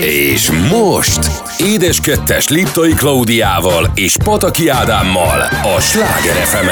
És most Édes Kettes Liptai Klaudiával és Pataki Ádámmal a Sláger fm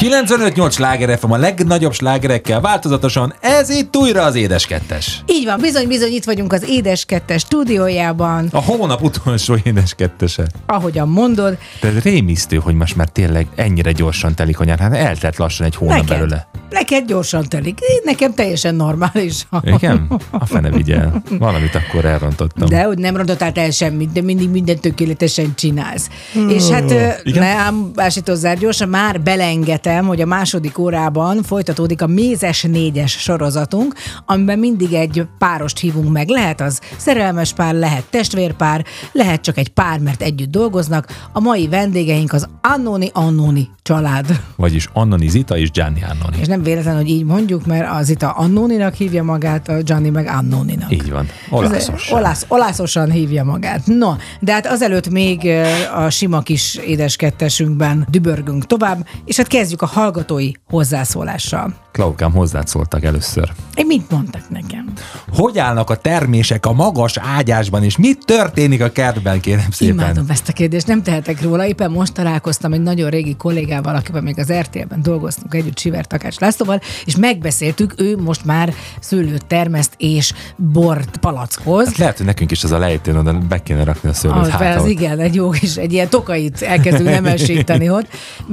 95-8 sláger FM a legnagyobb slágerekkel változatosan, ez itt újra az Édes Kettes. Így van, bizony, bizony, itt vagyunk az Édes Kettes stúdiójában, A hónap utolsó Édes Kettese. ahogyan mondod. De rémisztő, hogy most már tényleg ennyire gyorsan telik a nyár. Hát eltelt lassan egy hónap Neked, belőle. Neked gyorsan telik. Nekem teljesen normális. Igen? A fene vigyel. Valamit akkor elrontottam. De hogy nem rontottál el semmit, de mindig minden tökéletesen csinálsz. És hát Igen? ne ám ásítozzál gyorsan, már belengetem, hogy a második órában folytatódik a Mézes négyes sorozatunk, amiben mindig egy párost hívunk meg. Lehet az szerelmes pár, lehet testvérpár, lehet csak egy pár, mert együtt dolgoznak. A mai vendégeink az Annoni Annoni család. Vagyis Annoni Zita és Gianni Annoni. És nem véletlen, hogy így mondjuk, mert az itt a Annoninak hívja magát, a Gianni meg Annoninak. Így van. Olaszosan. Olász, olászosan hívja magát. No, de hát azelőtt még a sima kis édeskettesünkben dübörgünk tovább, és hát kezdjük a hallgatói hozzászólással. Klaukám hozzád szóltak először. Én mit mondtak nekem? Hogy állnak a termések a magas ágyásban, és mit történik a kertben, kérem szépen? Imádom ezt a kérdést, nem tehetek róla. Éppen most találkoztam egy nagyon régi kollégával, akivel még az RTL-ben dolgoztunk együtt, Siver Takács Lászlóval, és megbeszéltük, ő most már szőlőt termeszt és bort palackoz. Hát lehet, hogy nekünk is az a lejtőn oda be kéne rakni a szőlőt. Az, hát, igen, egy jó kis, egy ilyen tokait elkezdünk nemesíteni ott.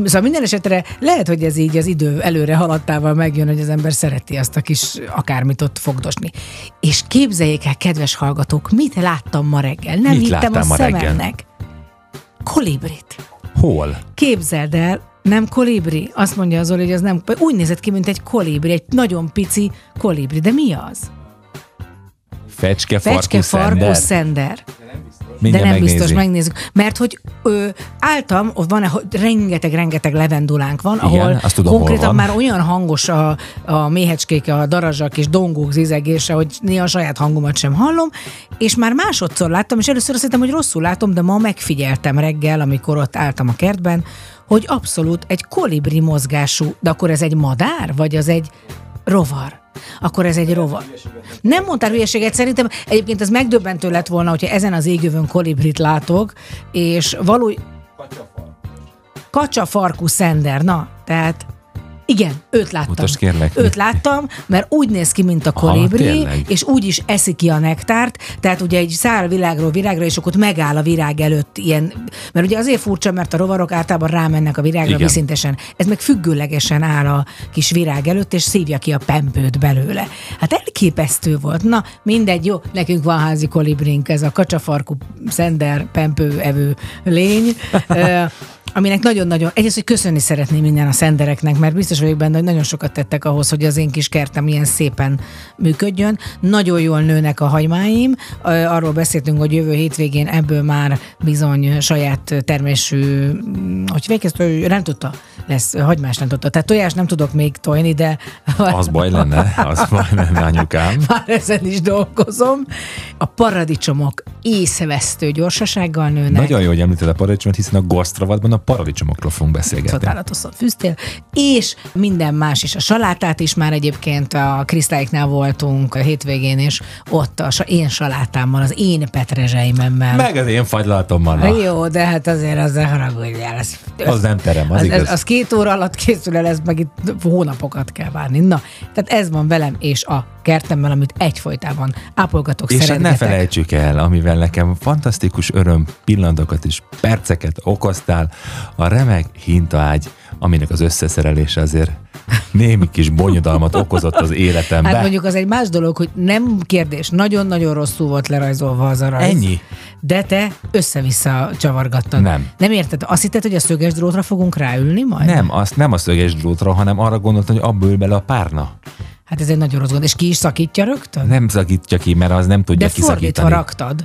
Szóval minden esetre lehet, hogy ez így az idő előre haladtával megjön, hogy az ember szereti azt a kis akármit ott fogdosni. És képzeljék el, kedves hallgatók, mit láttam ma reggel? Nem Mit hittem a szememnek. Kolibrit. Hol? Képzeld el, nem kolibri? Azt mondja az Zoli, hogy az nem, úgy nézett ki, mint egy kolibri, egy nagyon pici kolibri. De mi az? Fecske, Fecske, farkú, szender. szender. De Mindjárt nem megnézi. biztos, megnézzük. Mert hogy ö, álltam, ott van, hogy rengeteg-rengeteg levendulánk van, Igen, ahol azt tudom, hol konkrétan van. már olyan hangos a, a méhecskék, a darazsak és dongók zizegése, hogy néha a saját hangomat sem hallom, és már másodszor láttam, és először azt hittem, hogy rosszul látom, de ma megfigyeltem reggel, amikor ott álltam a kertben, hogy abszolút egy kolibri mozgású, de akkor ez egy madár, vagy az egy rovar? Akkor ez egy rovar. Nem mondtál hülyeséget, szerintem egyébként ez megdöbbentő lett volna, hogyha ezen az égövön kolibrit látok, és való... Kacsa farkú szender, na, tehát igen, őt láttam. Mutasd kérlek. Őt láttam, mert úgy néz ki, mint a Aha, kolibri, tényleg? és úgy is eszi ki a nektárt, tehát ugye egy száll világról virágra, és akkor ott megáll a virág előtt ilyen, mert ugye azért furcsa, mert a rovarok általában rámennek a virágra Igen. viszintesen. Ez meg függőlegesen áll a kis virág előtt, és szívja ki a pempőt belőle. Hát elképesztő volt. Na, mindegy, jó, nekünk van házi kolibrink, ez a kacsafarkú szender pempő evő lény. Aminek nagyon-nagyon, egyrészt, hogy köszönni szeretném minden a szendereknek, mert biztos vagyok benne, hogy nagyon sokat tettek ahhoz, hogy az én kis kertem ilyen szépen működjön. Nagyon jól nőnek a hagymáim, arról beszéltünk, hogy jövő hétvégén ebből már bizony saját termésű, hogy végeztő, ő nem tudta, lesz hagymás nem tudta. Tehát tojás nem tudok még tojni, de Az baj lenne, az baj lenne, anyukám. már ezen is dolgozom. A paradicsomok észvesztő gyorsasággal nőnek. Nagyon jó, hogy említed a paradicsomot, hiszen a gasztravatban a paradicsomokról fogunk beszélgetni. csodálatosan fűztél, és minden más is. A salátát is már egyébként a Krisztályiknál voltunk a hétvégén, és ott a én salátámmal, az én petrezselymmel. Meg az én fagylaltommal. na. Jó, de hát azért az ne haragudjál. Ez, Az nem terem, az az, igaz. az, az két óra alatt készül el, ez meg itt hónapokat kell várni. Na, tehát ez van velem és a kertemmel, amit egyfolytában ápolgatok, És hát ne felejtsük el, amivel nekem fantasztikus öröm pillanatokat és perceket okoztál, a remek hintaágy, aminek az összeszerelése azért némi kis bonyodalmat okozott az életembe. Hát mondjuk az egy más dolog, hogy nem kérdés, nagyon-nagyon rosszul volt lerajzolva az a rajz. Ennyi? De te össze-vissza csavargattad. Nem. Nem érted? Azt hitted, hogy a szöges drótra fogunk ráülni majd? Nem, azt nem a szöges drótra, hanem arra gondoltam, hogy abból bele a párna. Hát ez egy nagyon rossz gond. És ki is szakítja rögtön? Nem szakítja ki, mert az nem tudja De fordítva kiszakítani. raktad.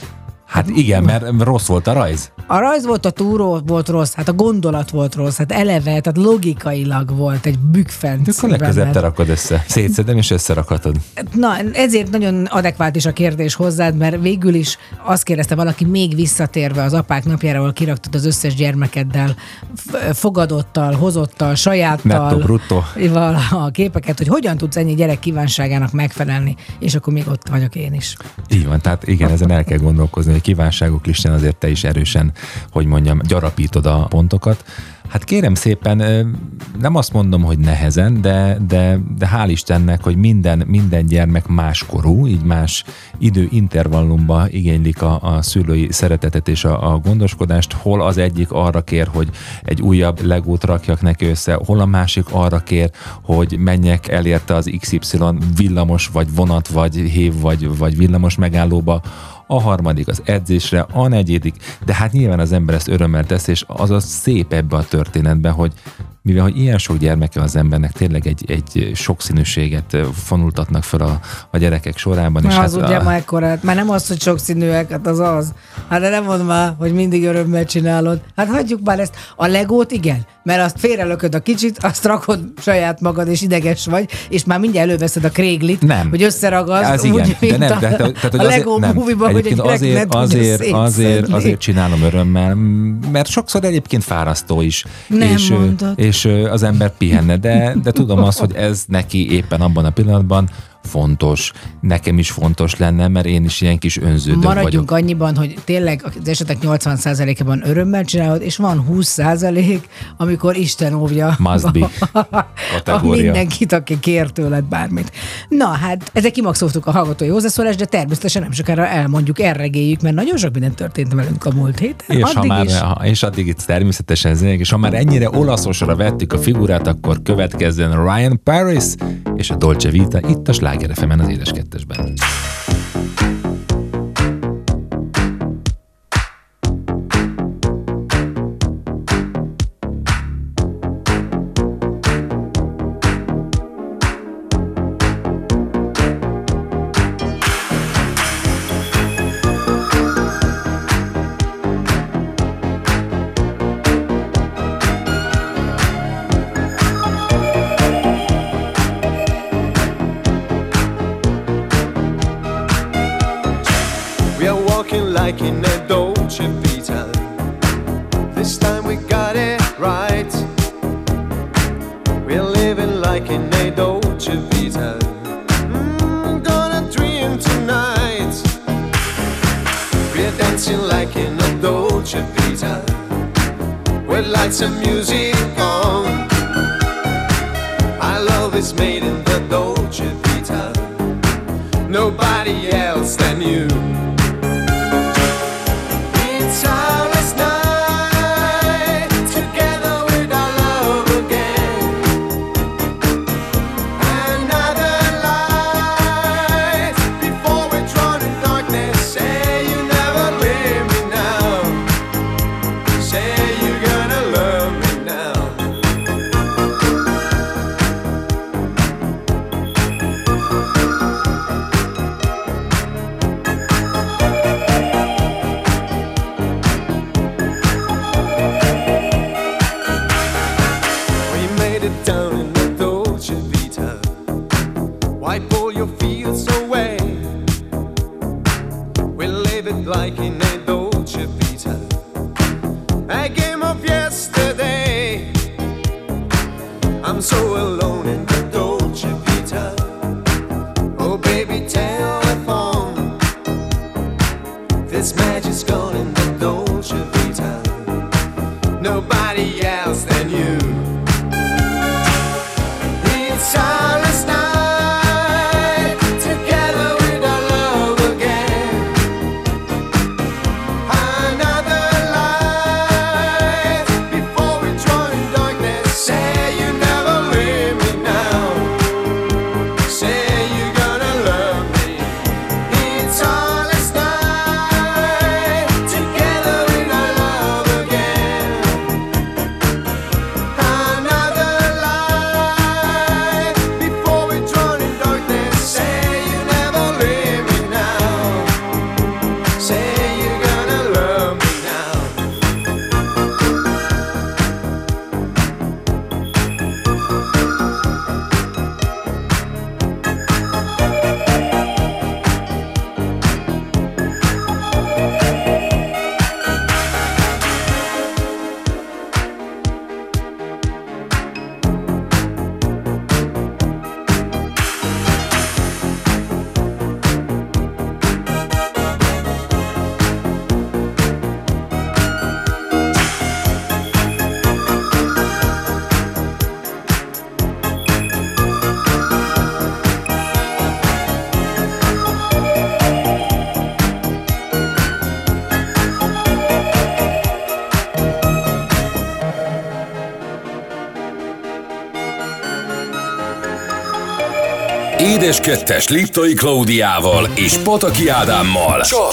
Hát igen, mert rossz volt a rajz. A rajz volt, a túró volt rossz, hát a gondolat volt rossz, hát eleve, tehát logikailag volt egy bükfent. Akkor legközelebb te rakod össze. Szétszedem és összerakhatod. Na, ezért nagyon adekvát is a kérdés hozzád, mert végül is azt kérdezte valaki még visszatérve az apák napjára, ahol kiraktad az összes gyermekeddel, fogadottal, hozottal, sajáttal. Netto, brutto. A képeket, hogy hogyan tudsz ennyi gyerek kívánságának megfelelni, és akkor még ott vagyok én is. Így van, tehát igen, ezen el kell gondolkozni, kívánságok listán azért te is erősen, hogy mondjam, gyarapítod a pontokat. Hát kérem szépen, nem azt mondom, hogy nehezen, de, de, de hál' Istennek, hogy minden, minden gyermek máskorú, így más időintervallumba igénylik a, a szülői szeretetet és a, a gondoskodást, hol az egyik arra kér, hogy egy újabb legót rakjak neki össze, hol a másik arra kér, hogy menjek elérte az XY villamos, vagy vonat, vagy hév, vagy, vagy villamos megállóba, a harmadik az edzésre, a negyedik, de hát nyilván az ember ezt örömmel tesz, és az a szép ebbe a történetben, hogy mivel hogy ilyen sok gyermeke az embernek, tényleg egy, egy sokszínűséget fonultatnak fel a, a gyerekek sorában. És az hát ugye a... már ekkorát, már nem az, hogy sokszínűek, hát az az. Hát de nem mondd már, hogy mindig örömmel csinálod. Hát hagyjuk már ezt. A legót igen, mert azt félrelököd a kicsit, azt rakod saját magad, és ideges vagy, és már mindjárt előveszed a kréglit, nem. hogy összeragaz. Ez igen, úgy, de nem. De, de, tehát, hogy a Lego movie-ban, hogy egy azért, azért, azért, azért csinálom örömmel, mert sokszor egyébként fárasztó is. Nem és, mondod. És az ember pihenne, de, de tudom azt, hogy ez neki éppen abban a pillanatban fontos, nekem is fontos lenne, mert én is ilyen kis önződő Maradjunk vagyok. annyiban, hogy tényleg az esetek 80%-ában örömmel csinálod, és van 20% amikor Isten óvja Must be. a, mindenkit, aki kér tőled bármit. Na hát, ezek kimaxoltuk a hallgatói hozzászólást, de természetesen nem sokára elmondjuk, elregéljük, mert nagyon sok minden történt velünk a múlt héten. És, addig ha már, is. Ha, és addig itt természetesen zenék, és ha már ennyire olaszosra vettük a figurát, akkor következzen Ryan Paris és a Dolce Vita itt a Sláger fm az édes kettesben. Édes Kettes Liptai Klaudiával és Pataki Ádámmal. Csak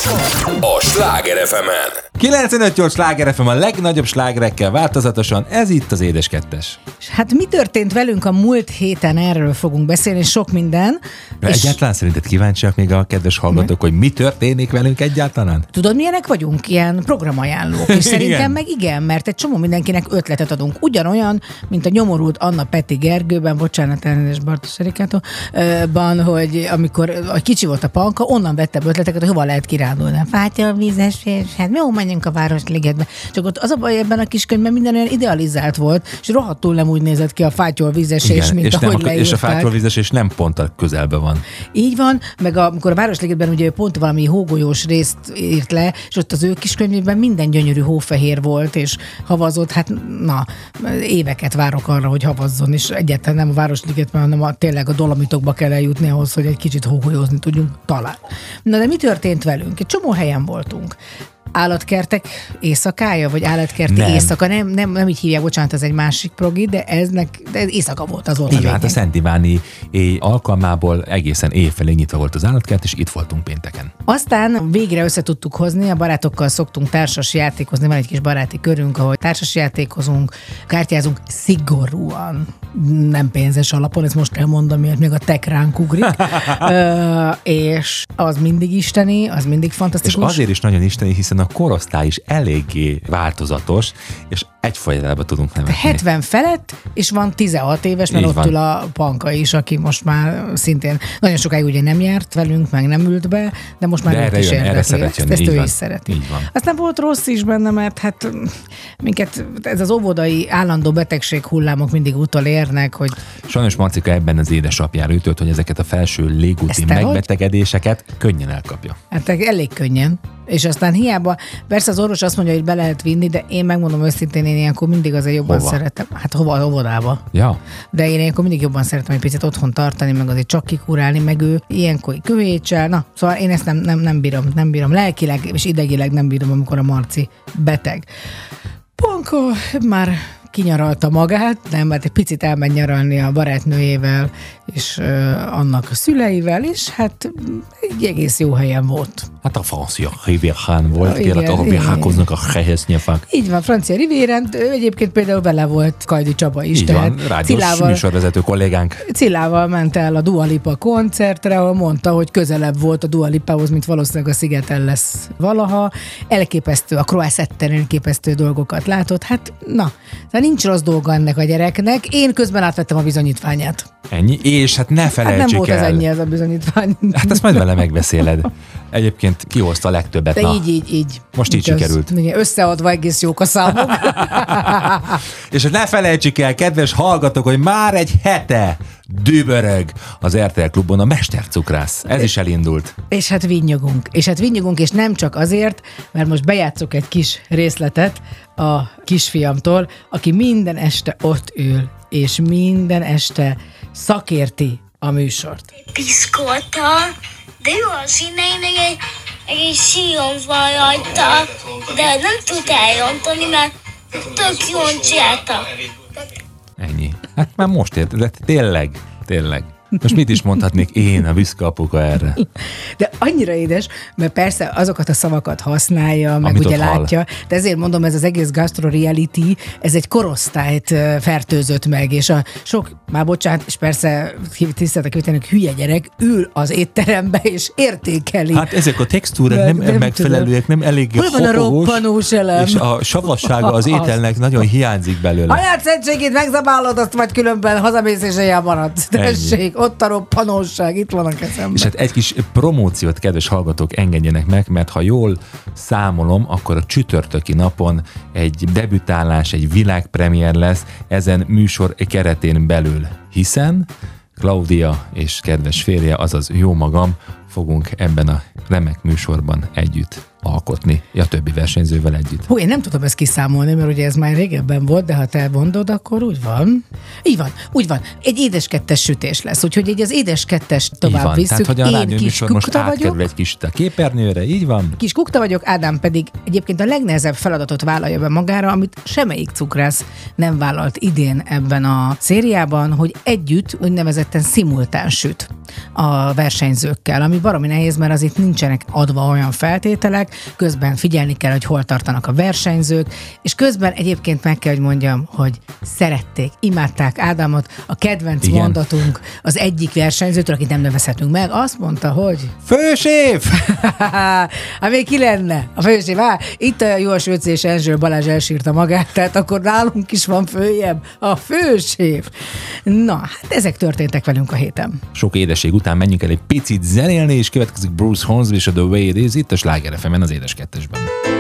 a Sláger fm 958 sláger FM a legnagyobb slágerekkel változatosan, ez itt az Édes Kettes. Hát mi történt velünk a múlt héten, erről fogunk beszélni, sok minden. De és egyáltalán szerinted kíváncsiak még a kedves hallgatók, hogy mi történik velünk egyáltalán? tudod, milyenek vagyunk? Ilyen programajánlók. És szerintem meg igen, mert egy csomó mindenkinek ötletet adunk. Ugyanolyan, mint a nyomorult Anna Peti Gergőben, bocsánat, elnézést Bartos Erikától, ban, hogy amikor a kicsi volt a panka, onnan vettem ötleteket, hogy hova lehet kirándulni. Fátya, vízes, és hát jó, menjünk a Városligetbe. Csak ott az a baj ebben a kiskönyvben minden olyan idealizált volt, és rohadtul nem úgy nézett ki a fátyol vízesés, mint és, nem, ahogy a- és a leírták. fátról és nem pont a közelben van. Így van, meg a, amikor a Városligetben ugye pont valami hógolyós részt írt le, és ott az ő kiskönyvében minden gyönyörű hófehér volt, és havazott, hát na, éveket várok arra, hogy havazzon, és egyáltalán nem a Városligetben, hanem a, tényleg a dolomitokba kell eljutni ahhoz, hogy egy kicsit hógolyozni tudjunk talán. Na de mi történt velünk? Egy csomó helyen voltunk. Állatkertek éjszakája, vagy állatkerti Nem. éjszaka, nem, nem, nem így hívják, bocsánat, ez egy másik progi, de eznek, de ez éjszaka volt, az volt van, hát a. Szent Iváni alkalmából egészen éjfelé nyitva volt az állatkert, és itt voltunk pénteken. Aztán végre össze tudtuk hozni, a barátokkal szoktunk társas játékozni, van egy kis baráti körünk, ahol társas játékozunk, kártyázunk szigorúan, nem pénzes alapon, ezt most elmondom, miért még a tek ránk ugrik, Ö, és az mindig isteni, az mindig És fantasztikus. azért is nagyon isteni, hiszen a korosztály is eléggé változatos, és egyfajtában tudunk nevetni. 70 felett, és van 16 éves, mert Így ott van. ül a panka is, aki most már szintén nagyon sokáig ugye nem járt velünk, meg nem ült be, de most már De erre is jön, erre szeret ezt, jönni, ezt így ő van. is szereti. Így van. Aztán volt rossz is benne, mert hát mm, minket ez az óvodai állandó betegség hullámok mindig utolérnek, hogy Sajnos Marcika ebben az édesapjára ütött, hogy ezeket a felső légúti Ezt megbetegedéseket könnyen elkapja. hát elég könnyen. És aztán hiába, persze az orvos azt mondja, hogy be lehet vinni, de én megmondom őszintén, én ilyenkor mindig azért jobban Hova? szeretem. Hát hova, óvodába. Ja, De én ilyenkor mindig jobban szeretem egy picit otthon tartani, meg azért csak kikurálni, meg ő ilyenkor köhétsel. Na, szóval én ezt nem, nem, nem bírom, nem bírom. Lelkileg és idegileg nem bírom, amikor a Marci beteg. Panka már kinyaralta magát, nem, mert egy picit elmegy nyaralni a barátnőjével és annak a szüleivel, és hát egy egész jó helyen volt. hát a francia Rivérhán volt, Igen, kérlek, ahol virágoznak a hehesznyefák. Így van, Francia Rivérent, ő egyébként például vele volt Kajdi Csaba is, Így tehát van, rádiós Cilával, műsorvezető kollégánk. Cillával ment el a Dua Lipa koncertre, ahol mondta, hogy közelebb volt a Dua Lipához, mint valószínűleg a Szigeten lesz valaha. Elképesztő, a Croissetten elképesztő dolgokat látott. Hát, na, de nincs rossz dolga ennek a gyereknek. Én közben átvettem a bizonyítványát. Ennyi, és hát ne Hát felejtsük nem volt el. ez ennyi ez a bizonyítvány. Hát ezt majd vele megbeszéled. Egyébként kihozta a legtöbbet. De Na, így, így, így. Most így Kösz. sikerült. Összeadva egész jók a számok. És hogy ne felejtsük el, kedves hallgatók, hogy már egy hete dübörög az RTL Klubon a Mestercukrász. Ez is elindult. És hát vinnyogunk. És hát vinnyogunk, és nem csak azért, mert most bejátszok egy kis részletet a kisfiamtól, aki minden este ott ül, és minden este szakérti a műsort. piszkolta, de jó a színeinek egy, egy sírom van rajta, de nem tud elrontani, mert tök jól csinálta. Ennyi. Hát már most ért, de tényleg, tényleg. Most mit is mondhatnék én, a büszke apuka erre? De annyira édes, mert persze azokat a szavakat használja, meg Amit ugye ott hall. látja, de ezért mondom, ez az egész gastro reality, ez egy korosztályt fertőzött meg, és a sok, már bocsánat, és persze tiszteltek kivételnek hülye gyerek ül az étterembe, és értékeli. Hát ezek a textúrák nem, nem megfelelőek, nem eléggé Hol van a roppanós elem? és a savassága az ételnek nagyon hiányzik belőle. Anyád szentségét megzabálod, azt majd különben hazamész és ilyen maradsz. Tessék, ott a roppanóság, itt van a kezemben. És hát egy kis promóciót, kedves hallgatók, engedjenek meg, mert ha jól számolom, akkor a csütörtöki napon egy debütálás, egy világpremiér lesz ezen műsor keretén belül, hiszen Claudia és kedves férje, azaz jó magam, fogunk ebben a remek műsorban együtt alkotni a többi versenyzővel együtt. Hú, én nem tudom ezt kiszámolni, mert ugye ez már régebben volt, de ha te mondod, akkor úgy van. Így van, úgy van. Egy édeskettes sütés lesz, úgyhogy egy az édeskettes tovább így van. visszük. Tehát, hogy a én kis most kukta átkerül vagyok, egy kis a képernyőre, így van? kis kukta vagyok, Ádám pedig egyébként a legnehezebb feladatot vállalja be magára, amit semmelyik cukrász nem vállalt idén ebben a szériában, hogy együtt, úgynevezetten szimultán süt a versenyzőkkel, ami baromi nehéz, mert az itt nincsenek adva olyan feltételek, közben figyelni kell, hogy hol tartanak a versenyzők, és közben egyébként meg kell, hogy mondjam, hogy szerették, imádták Ádámot, a kedvenc Igen. mondatunk az egyik versenyzőtől, akit nem nevezhetünk meg, azt mondta, hogy Főséf! hát még ki lenne a fősév? Á, itt a Jós Öcé és Enzső Balázs elsírta magát, tehát akkor nálunk is van följebb a fősév. Na, hát ezek történtek velünk a héten. Sok édesség után menjünk el egy picit zenélni, és következik Bruce Hornsby és a The Way It Is itt a Sláger fm az édes kettesben.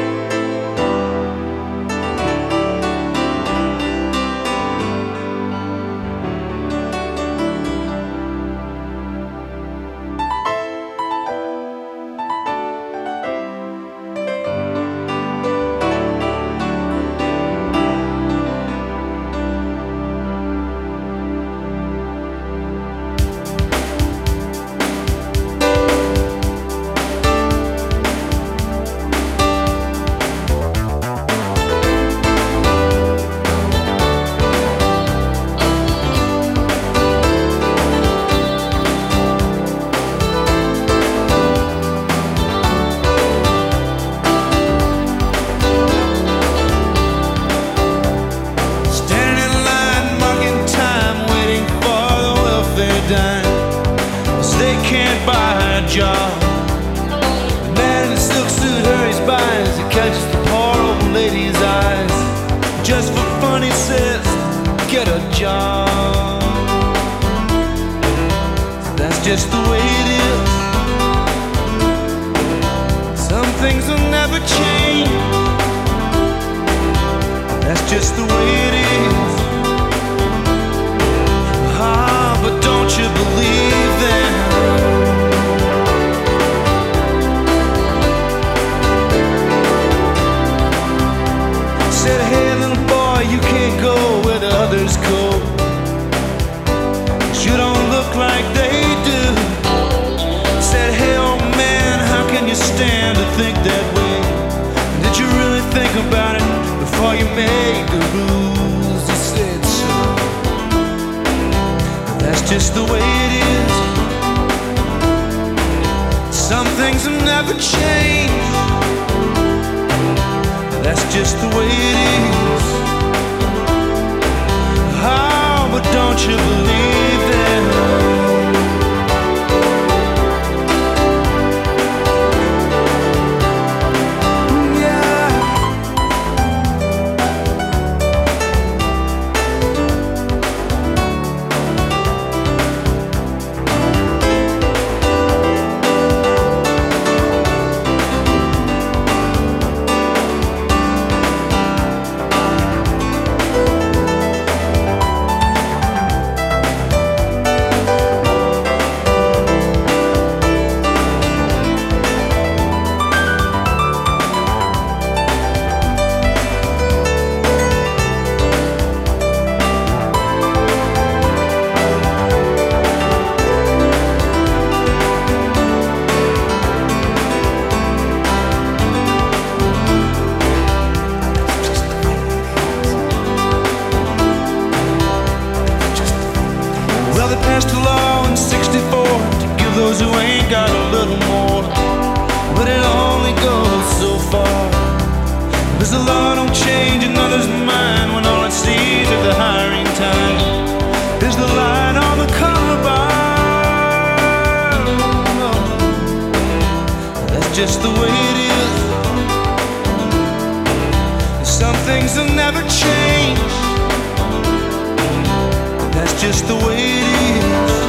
Just the way it is.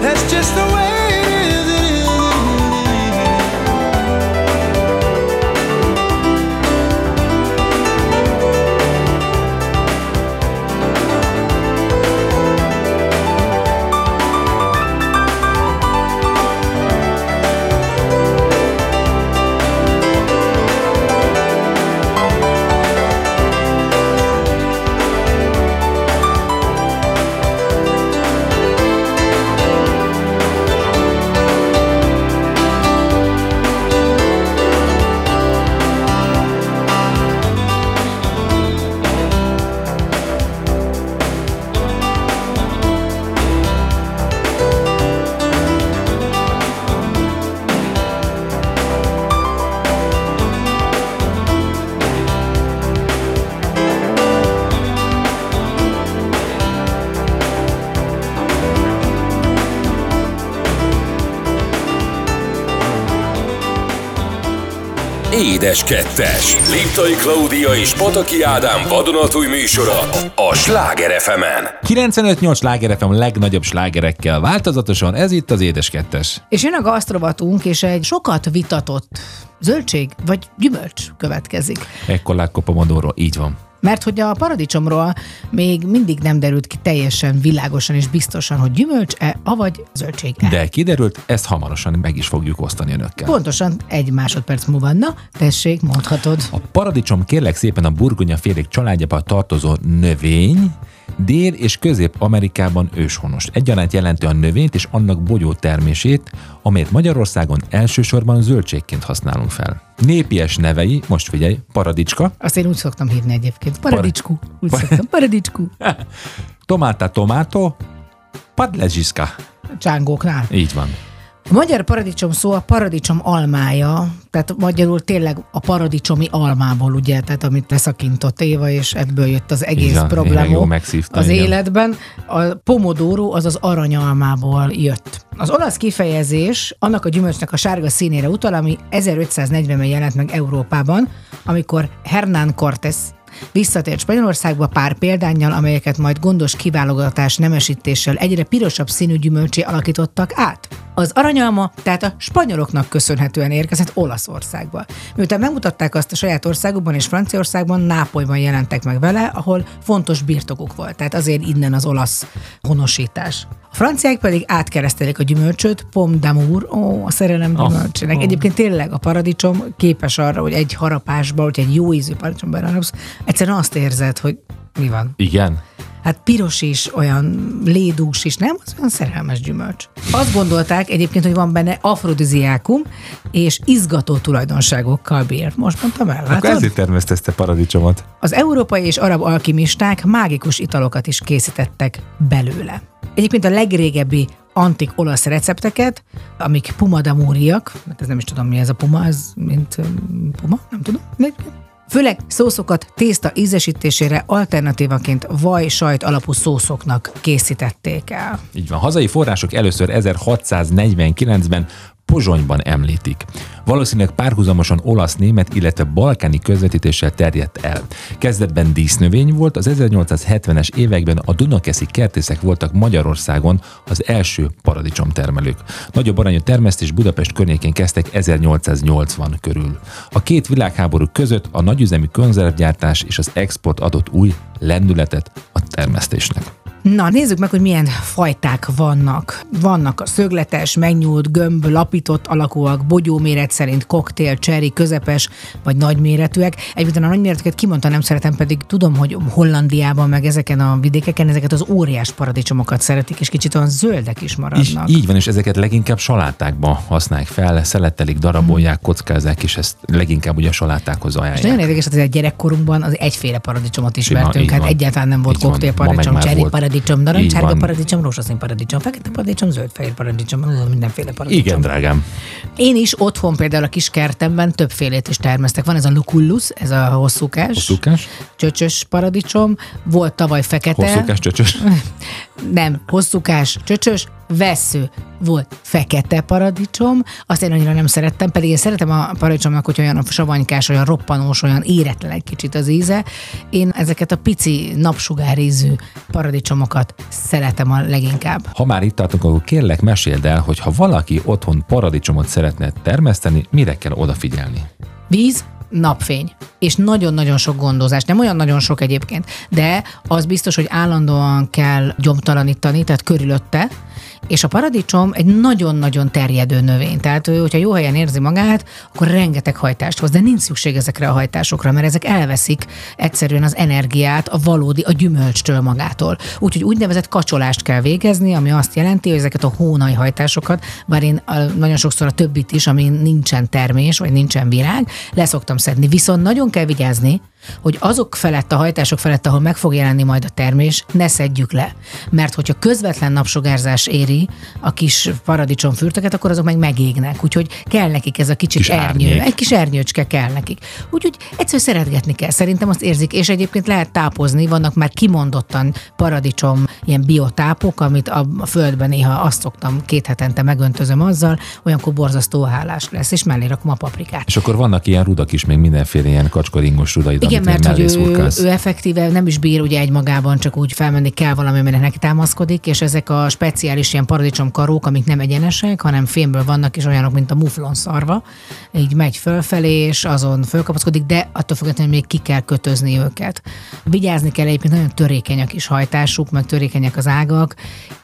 That's just the way Édes Kettes. Liptai Klaudia és Pataki Ádám vadonatúj műsora a Sláger fm 95-8 Sláger FM legnagyobb slágerekkel változatosan, ez itt az Édes Kettes. És jön a gasztrovatunk, és egy sokat vitatott zöldség vagy gyümölcs következik. Ekkor Pomodoro, így van. Mert hogy a paradicsomról még mindig nem derült ki teljesen világosan és biztosan, hogy gyümölcs-e, avagy zöldség-e. De kiderült, ezt hamarosan meg is fogjuk osztani önökkel. Pontosan egy másodperc múlva. Na, tessék, mondhatod. A paradicsom kérlek szépen a burgonya félék családjába tartozó növény, Dél- és Közép-Amerikában őshonos. Egyaránt jelenti a növényt és annak bogyó termését, amelyet Magyarországon elsősorban zöldségként használunk fel. Népies nevei, most figyelj, paradicska. Azt én úgy szoktam hívni egyébként. Paradicskú. Úgy szoktam. Paradicskú. Tomáta tomato, padlezsiszka. Csángóknál. Így van. A magyar paradicsom szó a paradicsom almája, tehát magyarul tényleg a paradicsomi almából, ugye, tehát amit leszakított Éva, és ebből jött az egész Igen, problém jó megszívta, az igen. életben. A pomodoro az az aranyalmából jött. Az olasz kifejezés annak a gyümölcsnek a sárga színére utal, ami 1540-ben jelent meg Európában, amikor Hernán Cortés Visszatért Spanyolországba pár példányjal, amelyeket majd gondos kiválogatás nemesítéssel egyre pirosabb színű gyümölcsé alakítottak át. Az aranyalma tehát a spanyoloknak köszönhetően érkezett Olaszországba. Miután megmutatták azt a saját országukban és Franciaországban, Nápolyban jelentek meg vele, ahol fontos birtokuk volt. Tehát azért innen az olasz honosítás. A franciák pedig átkeresztelik a gyümölcsöt, pom d'amour, ó, a szerelem gyümölcsének. Egyébként tényleg a paradicsom képes arra, hogy egy harapásba, hogy egy jó ízű paradicsom belerapsz, egyszerűen azt érzed, hogy mi van. Igen. Hát piros is, olyan lédús is, nem? Az olyan szerelmes gyümölcs. Azt gondolták egyébként, hogy van benne afrodiziákum és izgató tulajdonságokkal bír. Most mondtam el, Akkor látod? ezért termesztette paradicsomot. Az európai és arab alkimisták mágikus italokat is készítettek belőle. Egyébként a legrégebbi antik olasz recepteket, amik pumadamúriak, mert ez nem is tudom mi ez a puma, ez mint um, puma, nem tudom. Főleg szószokat tészta ízesítésére alternatívaként vaj sajt alapú szószoknak készítették el. Így van. Hazai források először 1649-ben Pozsonyban említik. Valószínűleg párhuzamosan olasz-német, illetve balkáni közvetítéssel terjedt el. Kezdetben dísznövény volt, az 1870-es években a Dunakeszi kertészek voltak Magyarországon az első paradicsomtermelők. Nagyobb arányú termesztés Budapest környékén kezdtek 1880 körül. A két világháború között a nagyüzemű konzervgyártás és az export adott új lendületet a termesztésnek. Na, nézzük meg, hogy milyen fajták vannak. Vannak a szögletes, megnyúlt, gömb, lapított alakúak, bogyóméret szerint koktél, cseri, közepes vagy nagyméretűek. Egyébként a nagyméretűeket kimondta, nem szeretem, pedig tudom, hogy Hollandiában, meg ezeken a vidékeken ezeket az óriás paradicsomokat szeretik, és kicsit olyan zöldek is És maradnak. így van, és ezeket leginkább salátákban használják fel, szelettelik, darabolják, kockázzák, és ezt leginkább ugye a salátákhoz És nagyon ajánlják. érdekes, hogy a gyerekkorunkban az egyféle paradicsomot ismertünk, így hát van. egyáltalán nem volt Így van. koktél Ma meg paradicsom, már cseri volt. Paradicsom, Így narancsárga van. paradicsom, rózsaszín paradicsom, fekete paradicsom, zöld-fehér paradicsom, mindenféle paradicsom. Igen, drágám. Én is otthon például a kis kertemben többfélét is termesztek. Van ez a lucullus, ez a hosszúkás, Hosszúkás? csöcsös paradicsom, volt tavaly fekete, Hosszúkás, csöcsös. nem, hosszúkás, csöcsös, vesző, volt fekete paradicsom, azt én annyira nem szerettem, pedig én szeretem a paradicsomnak, hogy olyan savanykás, olyan roppanós, olyan éretlen egy kicsit az íze. Én ezeket a pici napsugárízű paradicsomokat szeretem a leginkább. Ha már itt tartunk, akkor kérlek meséld el, hogy ha valaki otthon paradicsomot szeretne termeszteni, mire kell odafigyelni? Víz, napfény. És nagyon-nagyon sok gondozás. Nem olyan nagyon sok egyébként, de az biztos, hogy állandóan kell gyomtalanítani, tehát körülötte, és a paradicsom egy nagyon-nagyon terjedő növény. Tehát, ő, hogyha jó helyen érzi magát, akkor rengeteg hajtást hoz, de nincs szükség ezekre a hajtásokra, mert ezek elveszik egyszerűen az energiát a valódi, a gyümölcstől magától. Úgyhogy úgynevezett kacsolást kell végezni, ami azt jelenti, hogy ezeket a hónai hajtásokat, bár én nagyon sokszor a többit is, ami nincsen termés, vagy nincsen virág, leszoktam szedni. Viszont nagyon kell vigyázni, hogy azok felett, a hajtások felett, ahol meg fog jelenni majd a termés, ne szedjük le. Mert hogyha közvetlen napsugárzás éri a kis paradicsomfürtöket, akkor azok meg megégnek. Úgyhogy kell nekik ez a kicsit Kis ernyő. árnyék. Egy kis ernyőcske kell nekik. Úgyhogy egyszerűen szeretgetni kell. Szerintem azt érzik, és egyébként lehet tápozni, vannak már kimondottan paradicsom ilyen biotápok, amit a, a földben néha azt szoktam két hetente megöntözöm azzal, olyankor borzasztó hálás lesz, és mellé rakom a paprikát. És akkor vannak ilyen rudak is, még mindenféle ilyen kacskaringos rudaid, Igen, mert hogy ő, ő effektíve nem is bír ugye egymagában csak úgy felmenni, kell valami, aminek neki támaszkodik, és ezek a speciális ilyen paradicsomkarók, amik nem egyenesek, hanem fémből vannak, és olyanok, mint a muflon szarva, így megy fölfelé, és azon fölkapaszkodik, de attól függetlenül még ki kell kötözni őket. Vigyázni kell egyébként, nagyon törékeny a kis hajtásuk, meg törékenyek az ágak.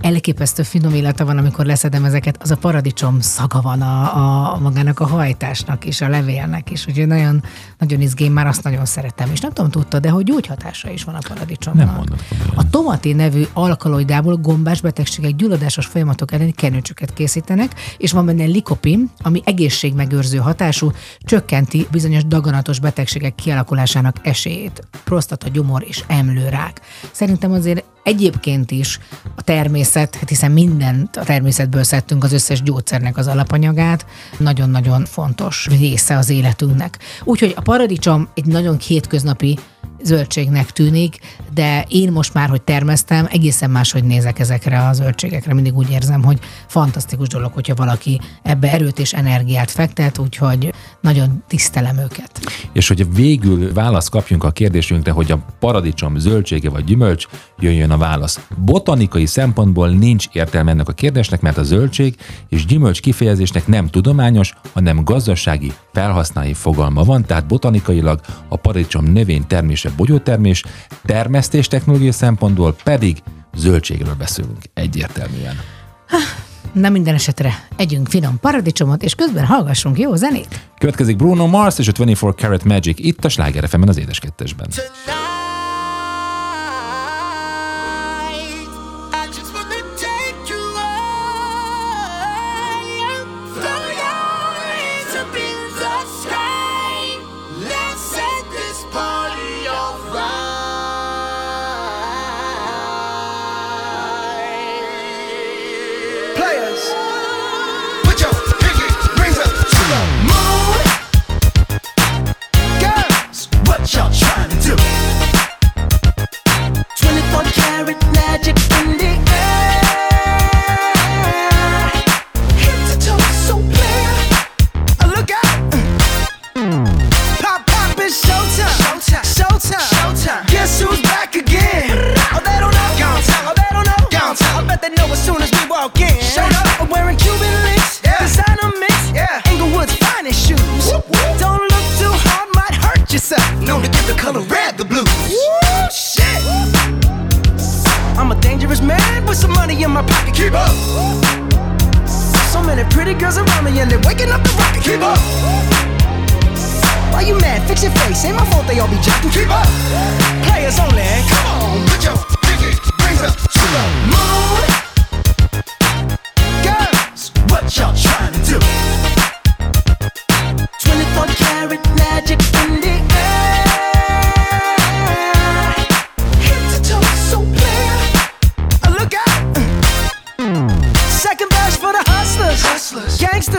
Elképesztő finom illata van, amikor leszedem ezeket, az a paradicsom szaga van a, a magának a hajtásnak és a levélnek is, úgyhogy nagyon, nagyon izgén, már azt nagyon szeretem. És nem tudom, tudta, de hogy gyógyhatása is van a paradicsomnak. Nem komolyan. A tomati nevű alkaloidából gombás betegségek, gyulladásos folyamatok elleni kenőcsöket készítenek, és van benne likopin, ami egészségmegőrző hatású, csökkenti bizonyos daganatos betegségek kialakulásának esélyét. Prostata, gyomor és emlőrák. Szerintem azért egyébként is a természet, hát hiszen mindent a természetből szedtünk, az összes gyógyszernek az alapanyagát, nagyon-nagyon fontos része az életünknek. Úgyhogy a paradicsom egy nagyon hétköznapi zöldségnek tűnik, de én most már, hogy termesztem, egészen máshogy nézek ezekre a zöldségekre. Mindig úgy érzem, hogy fantasztikus dolog, hogyha valaki ebbe erőt és energiát fektet, úgyhogy nagyon tisztelem őket. És hogy végül választ kapjunk a kérdésünkre, hogy a paradicsom zöldsége vagy gyümölcs, jöjjön a válasz. Botanikai szempontból nincs értelme ennek a kérdésnek, mert a zöldség és gyümölcs kifejezésnek nem tudományos, hanem gazdasági felhasználói fogalma van, tehát botanikailag a paradicsom növény termése bogyótermés, termesztés technológiai szempontból pedig zöldségről beszélünk egyértelműen. Na minden esetre együnk finom paradicsomot, és közben hallgassunk jó zenét. Következik Bruno Mars és a 24 Karat Magic itt a Sláger az édeskettesben. I I'm a dangerous man with some money in my pocket. Keep up. So many pretty girls around me and they're waking up the rocket. Keep up. Why you mad? Fix your face. Ain't my fault they all be jacking. Keep up. Players only. Come on, put your pinky rings up to the moon. Girls, what y'all trying to do? 24 karat magic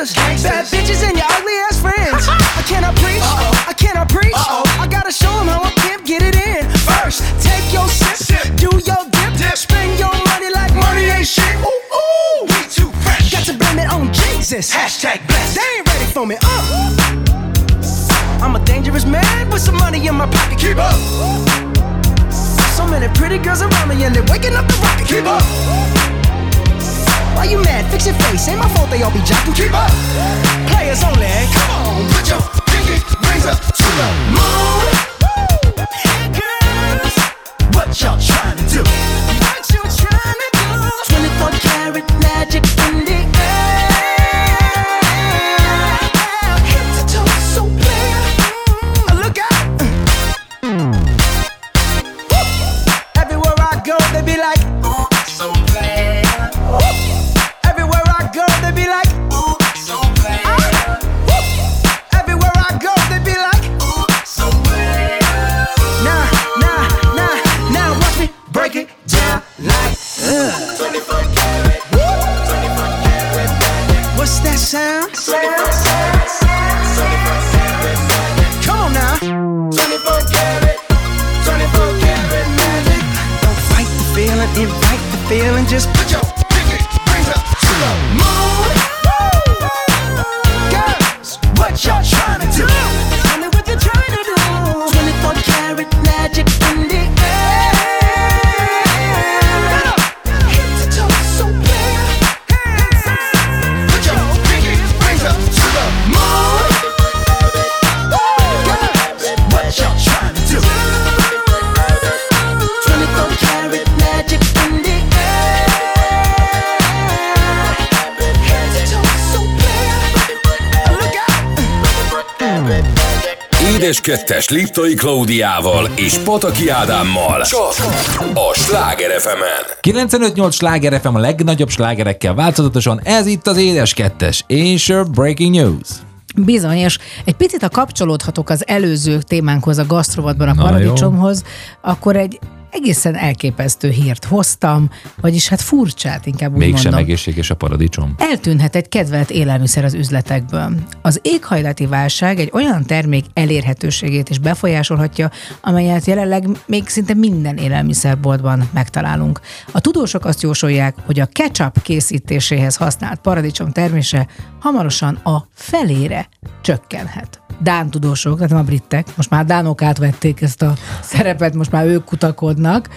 gangsters, bad bitches, and your ugly ass friends. I cannot preach, I cannot preach. I gotta show 'em how a pimp get it in. First, take your sip, do your dip, spend your money like money ain't shit. Ooh, ooh, we too fresh. Got to blame it on Jesus. Hashtag blessed. They ain't ready for me. Uh. I'm a dangerous man with some money in my pocket. Keep up. So many pretty girls around me and they're waking up the rocket. Keep up. Why you mad? Fix your face. Ain't my fault they all be jocking. Keep up. Players only. Come on, put your pinky rings up to the moon. Girls, what y'all trying to do? Feeling, just kettes Liptai Klaudiával és Pataki Ádámmal. Csak a Sláger fm 95-8 sláger FM a legnagyobb slágerekkel változatosan, ez itt az Édes Kettes, és a Breaking News. Bizony, és egy picit a kapcsolódhatok az előző témánkhoz, a gasztrovatban a Na, paradicsomhoz, akkor egy egészen elképesztő hírt hoztam, vagyis hát furcsát inkább úgy Mégsem mondom. egészséges a paradicsom. Eltűnhet egy kedvelt élelmiszer az üzletekből. Az éghajlati válság egy olyan termék elérhetőségét is befolyásolhatja, amelyet jelenleg még szinte minden élelmiszerboltban megtalálunk. A tudósok azt jósolják, hogy a ketchup készítéséhez használt paradicsom termése hamarosan a felére csökkenhet. Dán tudósok, tehát nem a britek, most már dánok átvették ezt a szerepet, most már ők kutakodnak,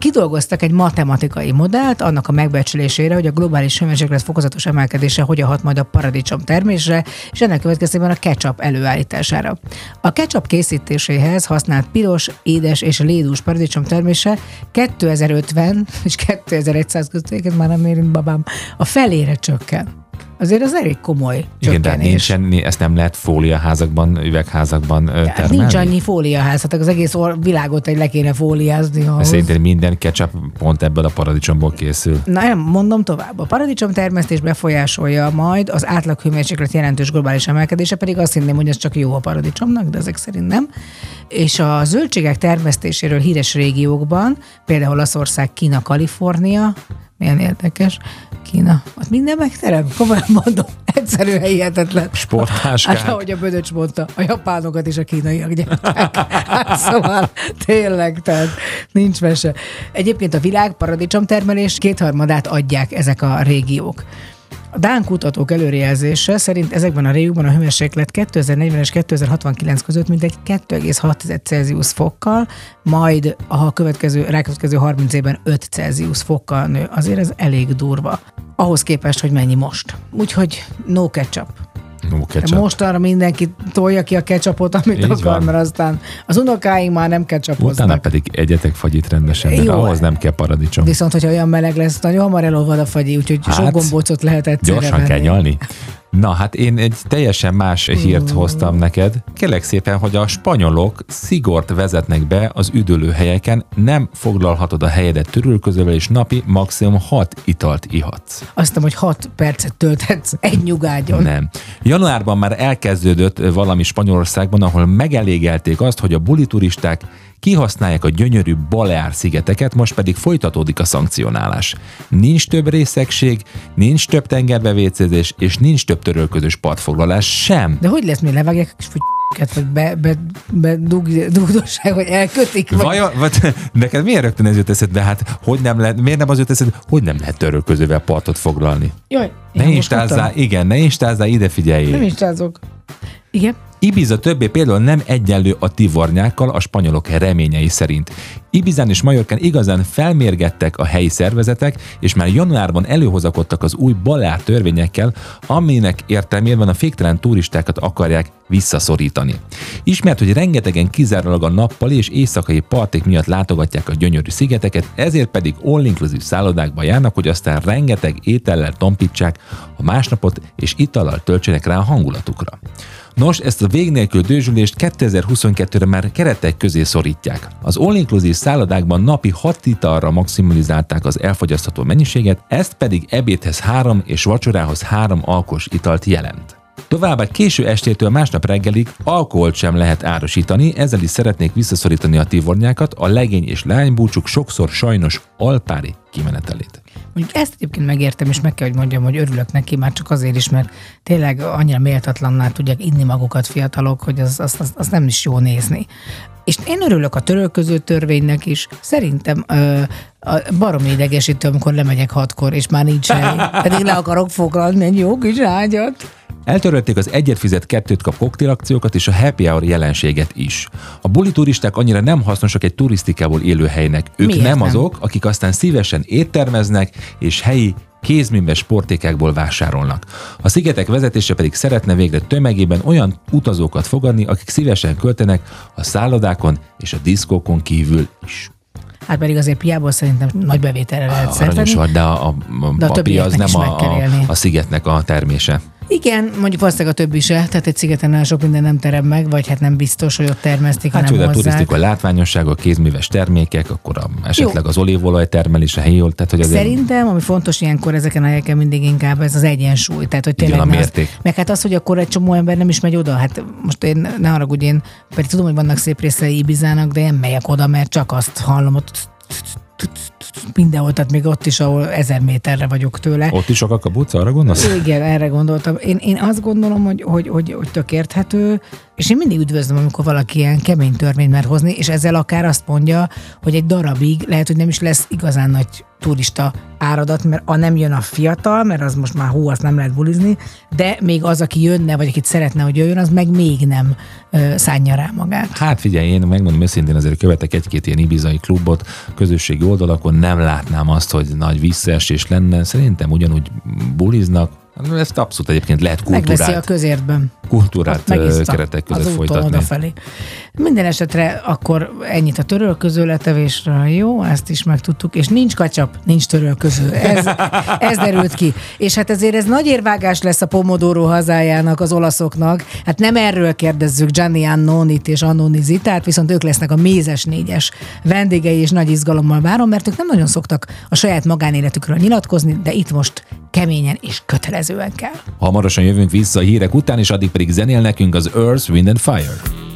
Kidolgoztak egy matematikai modellt annak a megbecsülésére, hogy a globális hőmérséklet fokozatos emelkedése hogyan hat majd a paradicsom termésre, és ennek következtében a ketchup előállítására. A ketchup készítéséhez használt piros, édes és lédús paradicsom termése 2050 és 2100 között, már nem érint babám, a felére csökken. Azért az elég komoly Igen, de hát nincsen, ezt nem lehet fóliaházakban, üvegházakban Hát termelni? nincs annyi fóliaház, hát az egész világot egy le kéne fóliázni. ahhoz. Szerintem minden ketchup pont ebből a paradicsomból készül. Na nem, mondom tovább. A paradicsom termesztés befolyásolja majd az átlag hőmérséklet jelentős globális emelkedése, pedig azt hinném, hogy ez csak jó a paradicsomnak, de ezek szerint nem. És a zöldségek termesztéséről híres régiókban, például Olaszország, Kína, Kalifornia, milyen érdekes, Kína, ott minden megterem, komolyan mondom, egyszerűen hihetetlen. Sporttáskák. Hát ahogy a Bödöcs mondta, a japánokat is a kínaiak gyártják. Hát szóval tényleg, tehát nincs mese. Egyébként a világ paradicsomtermelés kétharmadát adják ezek a régiók. A Dán kutatók előrejelzése szerint ezekben a régiókban a hőmérséklet 2040 és 2069 között mintegy 2,6 Celsius fokkal, majd a következő, rákövetkező 30 évben 5 Celsius fokkal nő. Azért ez elég durva. Ahhoz képest, hogy mennyi most. Úgyhogy no ketchup. No, ketchup. Most arra mindenki tolja ki a ketchupot, amit Így akar, van. mert aztán az unokáink már nem Utána ketchupoznak. pedig egyetek fagyit rendesen, Jó. ahhoz nem kell paradicsom. Viszont, hogyha olyan meleg lesz, nagyon hamar elolvad a fagyi, úgyhogy hát, sok gombócot lehet egyszerre Gyorsan venni. kell nyalni. Na, hát én egy teljesen más hírt hoztam neked. Kérlek szépen, hogy a spanyolok szigort vezetnek be az üdülőhelyeken, nem foglalhatod a helyedet törülközővel, és napi maximum 6 italt ihatsz. Azt hiszem, hogy 6 percet tölthetsz egy nyugágyon. Nem. Januárban már elkezdődött valami Spanyolországban, ahol megelégelték azt, hogy a buli turisták kihasználják a gyönyörű Baleár szigeteket, most pedig folytatódik a szankcionálás. Nincs több részegség, nincs több tengerbevécézés, és nincs több törölközős partfoglalás sem. De hogy lesz, mi levágják kis fütyket, vagy be, be, be dug, dugdossák, vagy elkötik? Vagy... Vajon, vagy, neked miért rögtön ez jut eszedbe? Hát hogy nem lehet, miért nem az jut eszedbe, hogy nem lehet törölközővel partot foglalni? Jaj, Ne instázzál, igen, ne instázzál, ide figyeljél. Nem instázok. Igen. Ibiza többé például nem egyenlő a tivornyákkal a spanyolok reményei szerint. Ibizán és Majorkán igazán felmérgettek a helyi szervezetek, és már januárban előhozakodtak az új balár törvényekkel, aminek értelmében a féktelen turistákat akarják visszaszorítani. Ismert, hogy rengetegen kizárólag a nappali és éjszakai parték miatt látogatják a gyönyörű szigeteket, ezért pedig all-inclusive szállodákba járnak, hogy aztán rengeteg étellel tompítsák a másnapot, és itallal töltsenek rá a hangulatukra. Nos, ezt a vég nélkül dőzsülést 2022-re már keretek közé szorítják. Az all-inclusive szállodákban napi 6 italra maximalizálták az elfogyasztható mennyiséget, ezt pedig ebédhez 3 és vacsorához 3 alkos italt jelent. Továbbá késő estétől másnap reggelig alkoholt sem lehet árusítani, ezzel is szeretnék visszaszorítani a tivornyákat, a legény és lánybúcsuk sokszor sajnos alpári kimenetelét. Mondjuk ezt egyébként megértem, és meg kell, hogy mondjam, hogy örülök neki, már csak azért is, mert tényleg annyira méltatlanná tudják inni magukat fiatalok, hogy az, az, az, az nem is jó nézni. És én örülök a törölköző törvénynek is. Szerintem ö, a baromi idegesítő, amikor lemegyek hatkor, és már nincs hely. Pedig le akarok foglalni egy jó kis ágyat. Eltörölték az egyet fizet, kettőt kap koktélakciókat és a happy hour jelenséget is. A buli turisták annyira nem hasznosak egy turisztikából élő helynek. Ők Miért nem nem? azok, akik aztán szívesen éttermeznek és helyi kézműves sportékákból vásárolnak. A szigetek vezetése pedig szeretne végre tömegében olyan utazókat fogadni, akik szívesen költenek a szállodákon és a diszkókon kívül is. Hát pedig azért piából szerintem nagy bevételre lehet Aranyos szerteni. vagy, de a, a, De a a pi az nem a, a, a szigetnek a termése. Igen, mondjuk valószínűleg a többi se, tehát egy szigeten olyan sok minden nem terem meg, vagy hát nem biztos, hogy ott termesztik, Hát hanem jó, a hozzák. turisztikai látványosság, a kézműves termékek, akkor a, esetleg az olívolaj termelés a helyi, tehát hogy azért Szerintem, ami fontos ilyenkor ezeken a helyeken mindig inkább ez az egyensúly. Tehát, hogy Igen, tényleg a ne mérték. Az, meg hát az, hogy akkor egy csomó ember nem is megy oda. Hát most én ne haragudj, én pedig tudom, hogy vannak szép részei Ibizának, de én megyek oda, mert csak azt hallom ott mindenhol, tehát még ott is, ahol ezer méterre vagyok tőle. ott is a kabuca, arra gondolsz? Igen, erre gondoltam. Én, én azt gondolom, hogy, hogy, hogy, hogy tök érthető, és én mindig üdvözlöm, amikor valaki ilyen kemény törvényt mer hozni, és ezzel akár azt mondja, hogy egy darabig lehet, hogy nem is lesz igazán nagy turista áradat, mert a nem jön a fiatal, mert az most már hú, azt nem lehet bulizni, de még az, aki jönne, vagy akit szeretne, hogy jöjjön, az meg még nem ö, szánja rá magát. Hát figyelj, én megmondom őszintén, azért követek egy-két ilyen ibizai klubot, közösségi oldalakon nem látnám azt, hogy nagy visszaesés lenne. Szerintem ugyanúgy buliznak. Ezt abszolút egyébként lehet Megveszi a kultúrát, közértben. kultúrát keretek között az folytatni. odafelé. Minden esetre akkor ennyit a törölköző letevésről. Jó, ezt is megtudtuk. És nincs kacsap, nincs törölköző. Ez, ez derült ki. És hát ezért ez nagy érvágás lesz a Pomodoro hazájának, az olaszoknak. Hát nem erről kérdezzük Gianni Annonit és Annoni Zitát, viszont ők lesznek a mézes négyes vendégei, és nagy izgalommal várom, mert ők nem nagyon szoktak a saját magánéletükről nyilatkozni, de itt most keményen és kötelezően kell. Hamarosan jövünk vissza a hírek után, és addig pedig zenél nekünk az Earth, Wind and Fire.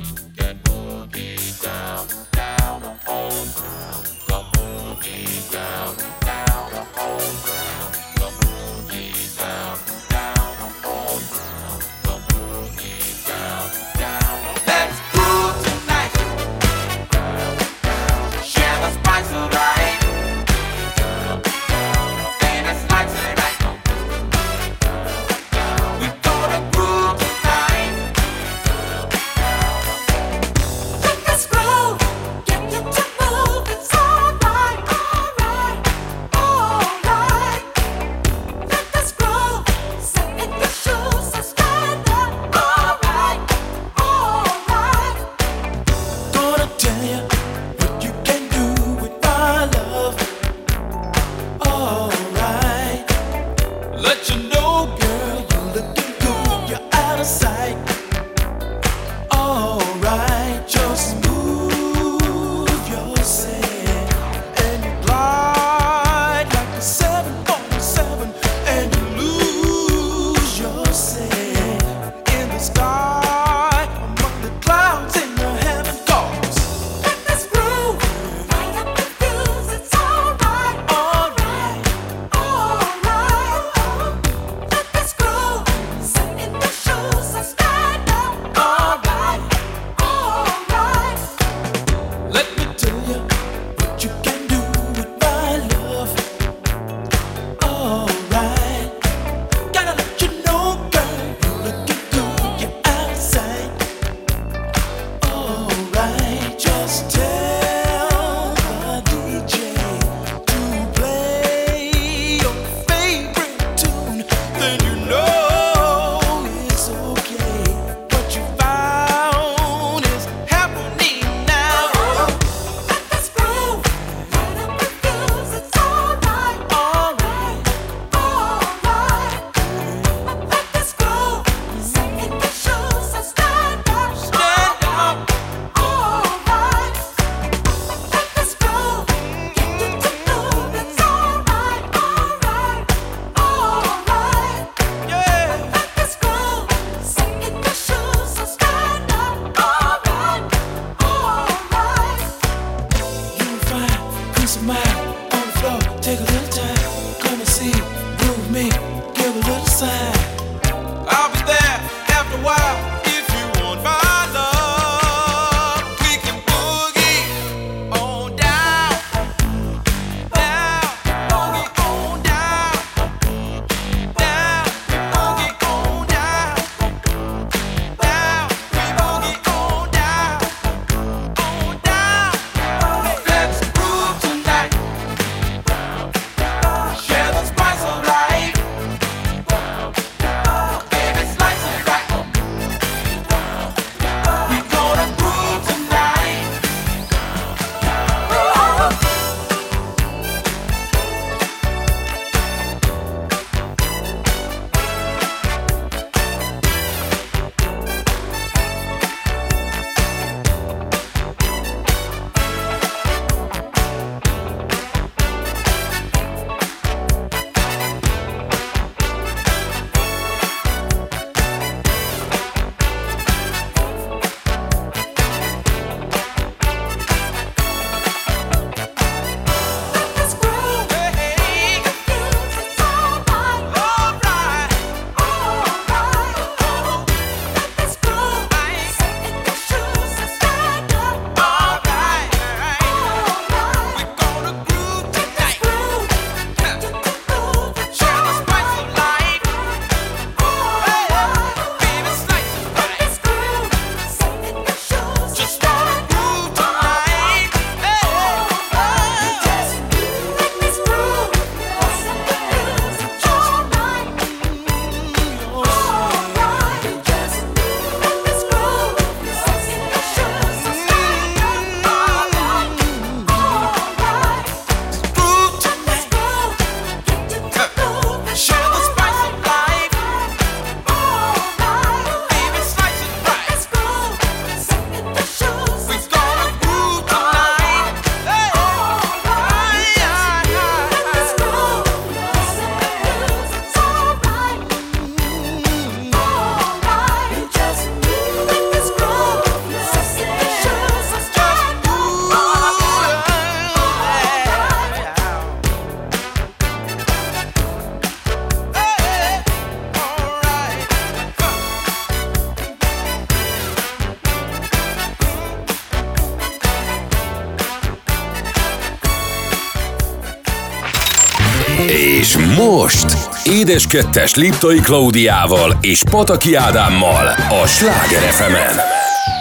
Édes Kettes Liptai Klaudiával és Pataki Ádámmal a Sláger fm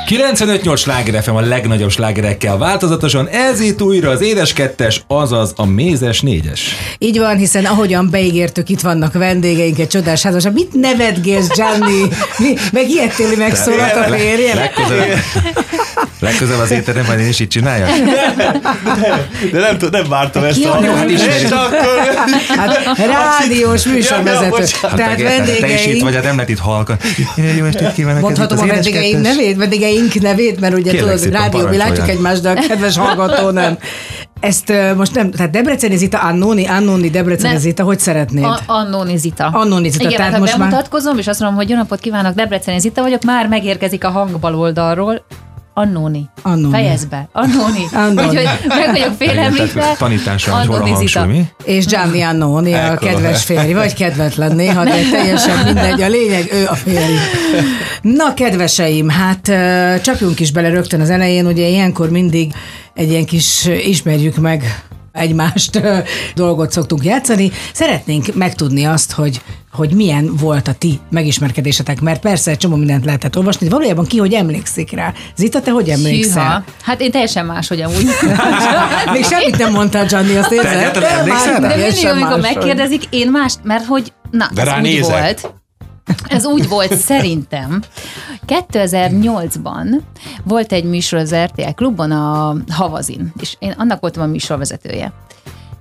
95-8 sláger FM a legnagyobb slágerekkel változatosan, ez itt újra az édes kettes, azaz a mézes négyes. Így van, hiszen ahogyan beígértük, itt vannak vendégeink egy csodás házas. Mit nevetgélsz, Gianni? Mi, megijedtél, hogy megszólalt a férjem? Legközelebb, az étterem, majd én is így csináljam. De nem, tud- nem vártam ezt Ki a... a nő? És akkor... Hát rádiós műsorvezető. bocsánat. Tehát te, te is itt vendégeink, vagy, hát nem lehet itt halkan. Jó estét kívánok! mondhatom a vendégeink nevét, vendégeink nevét, mert ugye Kérlek tudod, rádió, mi látjuk egymást, de a kedves hallgató nem. Ezt most nem, tehát Debreceni Zita, Annoni, Annoni, Debreceni. Zita, hogy szeretnéd? A, Annóni Zita. Annóni Zita, Igen, tehát hát most már- bemutatkozom, és azt mondom, hogy jó napot kívánok, Debreceni Zita vagyok, már megérkezik a hang bal oldalról. Annóni. Annóni. Fejezd be. Annóni. Annóni. Úgyhogy meg vagyok félemlítve. hogy hol a Annóni hangsúly, mi? És Gianni Annoni, a kedves férj, vagy kedvetlen néha, de teljesen mindegy. A lényeg, ő a férj. Na, kedveseim, hát csapjunk is bele rögtön az elején, ugye ilyenkor mindig egy ilyen kis ismerjük meg egymást ö, dolgot szoktunk játszani. Szeretnénk megtudni azt, hogy hogy milyen volt a ti megismerkedésetek, mert persze egy csomó mindent lehetett olvasni, de valójában ki, hogy emlékszik rá. Zita, te hogy emlékszel? Hűha. Hát én teljesen máshogy amúgy. Még semmit nem mondtál, Gianni, azt érzed? egyáltalán emlékszel rá? De mindig, Teljesen amikor máshogy. megkérdezik, én más, mert hogy, na, De ez úgy ránézek. volt. Ez úgy volt szerintem. 2008-ban volt egy műsor az RTL klubban, a Havazin, és én annak voltam a műsorvezetője.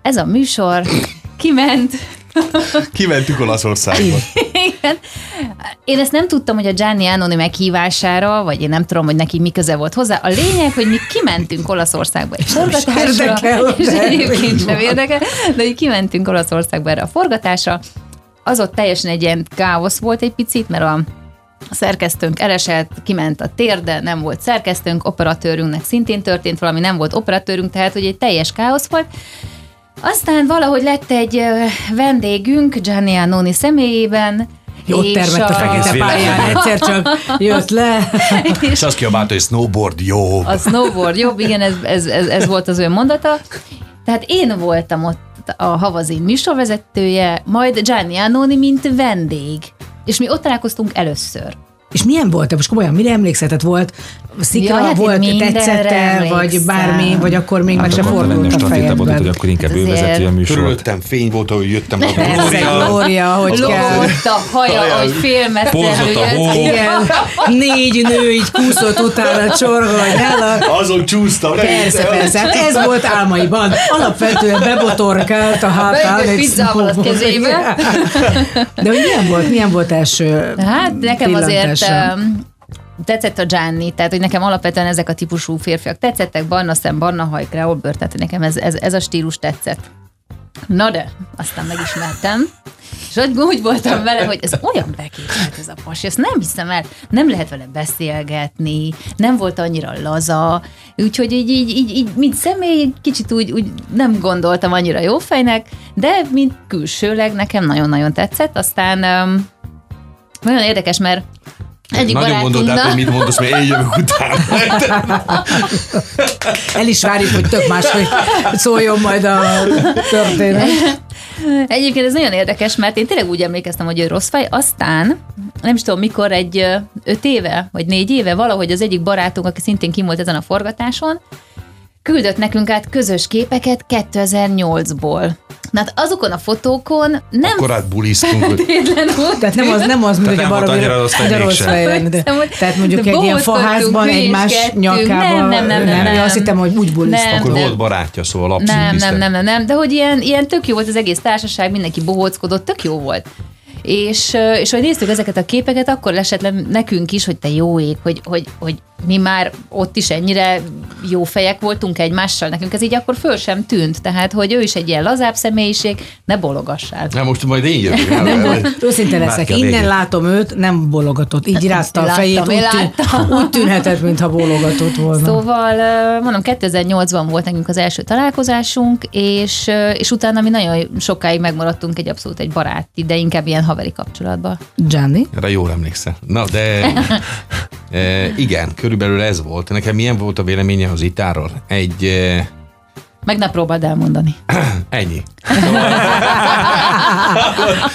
Ez a műsor kiment, Kimentük Olaszországba. igen. Én ezt nem tudtam, hogy a Gianni Annoni meghívására, vagy én nem tudom, hogy neki mi köze volt hozzá. A lényeg, hogy mi kimentünk Olaszországba egy forgatásra, érdekel, és de egyébként sem érdekel, de hogy kimentünk Olaszországba erre a forgatásra. Az ott teljesen egy ilyen káosz volt egy picit, mert a a szerkesztőnk elesett, kiment a térde, nem volt szerkesztőnk, operatőrünknek szintén történt valami, nem volt operatőrünk, tehát hogy egy teljes káosz volt. Aztán valahogy lett egy vendégünk, Gianni Annoni személyében, Ott és termett a fekete pályán, egyszer csak jött le. És azt kiabálta, hogy snowboard jó. A snowboard jobb, igen, ez, ez, ez, ez volt az ő mondata. Tehát én voltam ott a Havazin műsorvezetője, majd Gianni Annoni, mint vendég. És mi ott találkoztunk először. És milyen volt? Most komolyan, mire emlékszel? Tehát volt szikra, Ja, hát volt tetszette, vagy bármi, vagy akkor még meg Hát se akkor lenne fordult a stafétabotot, hogy fejedben. akkor inkább Hát ő vezeti a műsort. Körülöttem fény volt, ahogy jöttem. a Glória. Glória, hogy kell. Lógott a haja, hogy félmezte. Porzott a hó. Igen, négy nő így kúszott utána csorga, hogy. Azon csúsztam. Persze, persze, hát ez volt álmaiban. Alapvetően bebotorkált a hátán. Egy pizzával a kezébe. De hogy milyen volt, milyen volt első Hát nekem azért tetszett a Gianni, tehát hogy nekem alapvetően ezek a típusú férfiak tetszettek, barna szem, barna haj, kreolbőr, tehát nekem ez, ez, ez a stílus tetszett. Na de, aztán megismertem, és úgy, úgy voltam vele, hogy ez olyan beképzelt ez a pasi, ezt nem hiszem el, nem lehet vele beszélgetni, nem volt annyira laza, úgyhogy így, így, így, így mint személy, kicsit úgy, úgy nem gondoltam annyira jó fejnek, de mint külsőleg nekem nagyon-nagyon tetszett, aztán um, nagyon érdekes, mert egyik Nagyon gondolod át, hogy mit mondasz, mert én jövök utána. El is várjuk, hogy tök máshogy szóljon majd a történet. Egyébként ez nagyon érdekes, mert én tényleg úgy emlékeztem, hogy ő rossz fej, aztán nem is tudom mikor, egy öt éve, vagy négy éve, valahogy az egyik barátunk, aki szintén kim volt ezen a forgatáson, küldött nekünk át közös képeket 2008-ból. Na hát azokon a fotókon nem Akkor át bulisztunk. hogy- feltétlenül Tehát nem az, nem az, Tehát hogy nem volt annyira rossz mégsem. hogy- Tehát mondjuk egy ilyen faházban egymás nyakába. Nem, nem, nem, nem, Azt hittem, hogy úgy buliztak. Nem. Akkor volt barátja, szóval abszolút Nem, nem, nem, nem, nem, de hogy ilyen, ilyen tök jó volt az egész társaság, mindenki bohóckodott, tök jó volt. És, és hogy néztük ezeket a képeket, akkor esett le nekünk is, hogy te jó ég, hogy, hogy, hogy mi már ott is ennyire jó fejek voltunk egymással, nekünk ez így akkor föl sem tűnt, tehát hogy ő is egy ilyen lazább személyiség, ne bologassál. Na most majd én jövök. Őszinte leszek, innen végét. látom őt, nem bologatott. Így rázta a fejét, úgy, tűn, láttam. úgy tűnhetett, mintha bologatott volna. Szóval, mondom, 2008-ban volt nekünk az első találkozásunk, és, és utána mi nagyon sokáig megmaradtunk egy abszolút egy baráti, de inkább ilyen haveri kapcsolatban. Gianni? Erre jól emlékszel. Na, de e, igen, körülbelül ez volt. Nekem milyen volt a véleménye az itáról? Egy, e, Meg ne próbáld elmondani. Ennyi.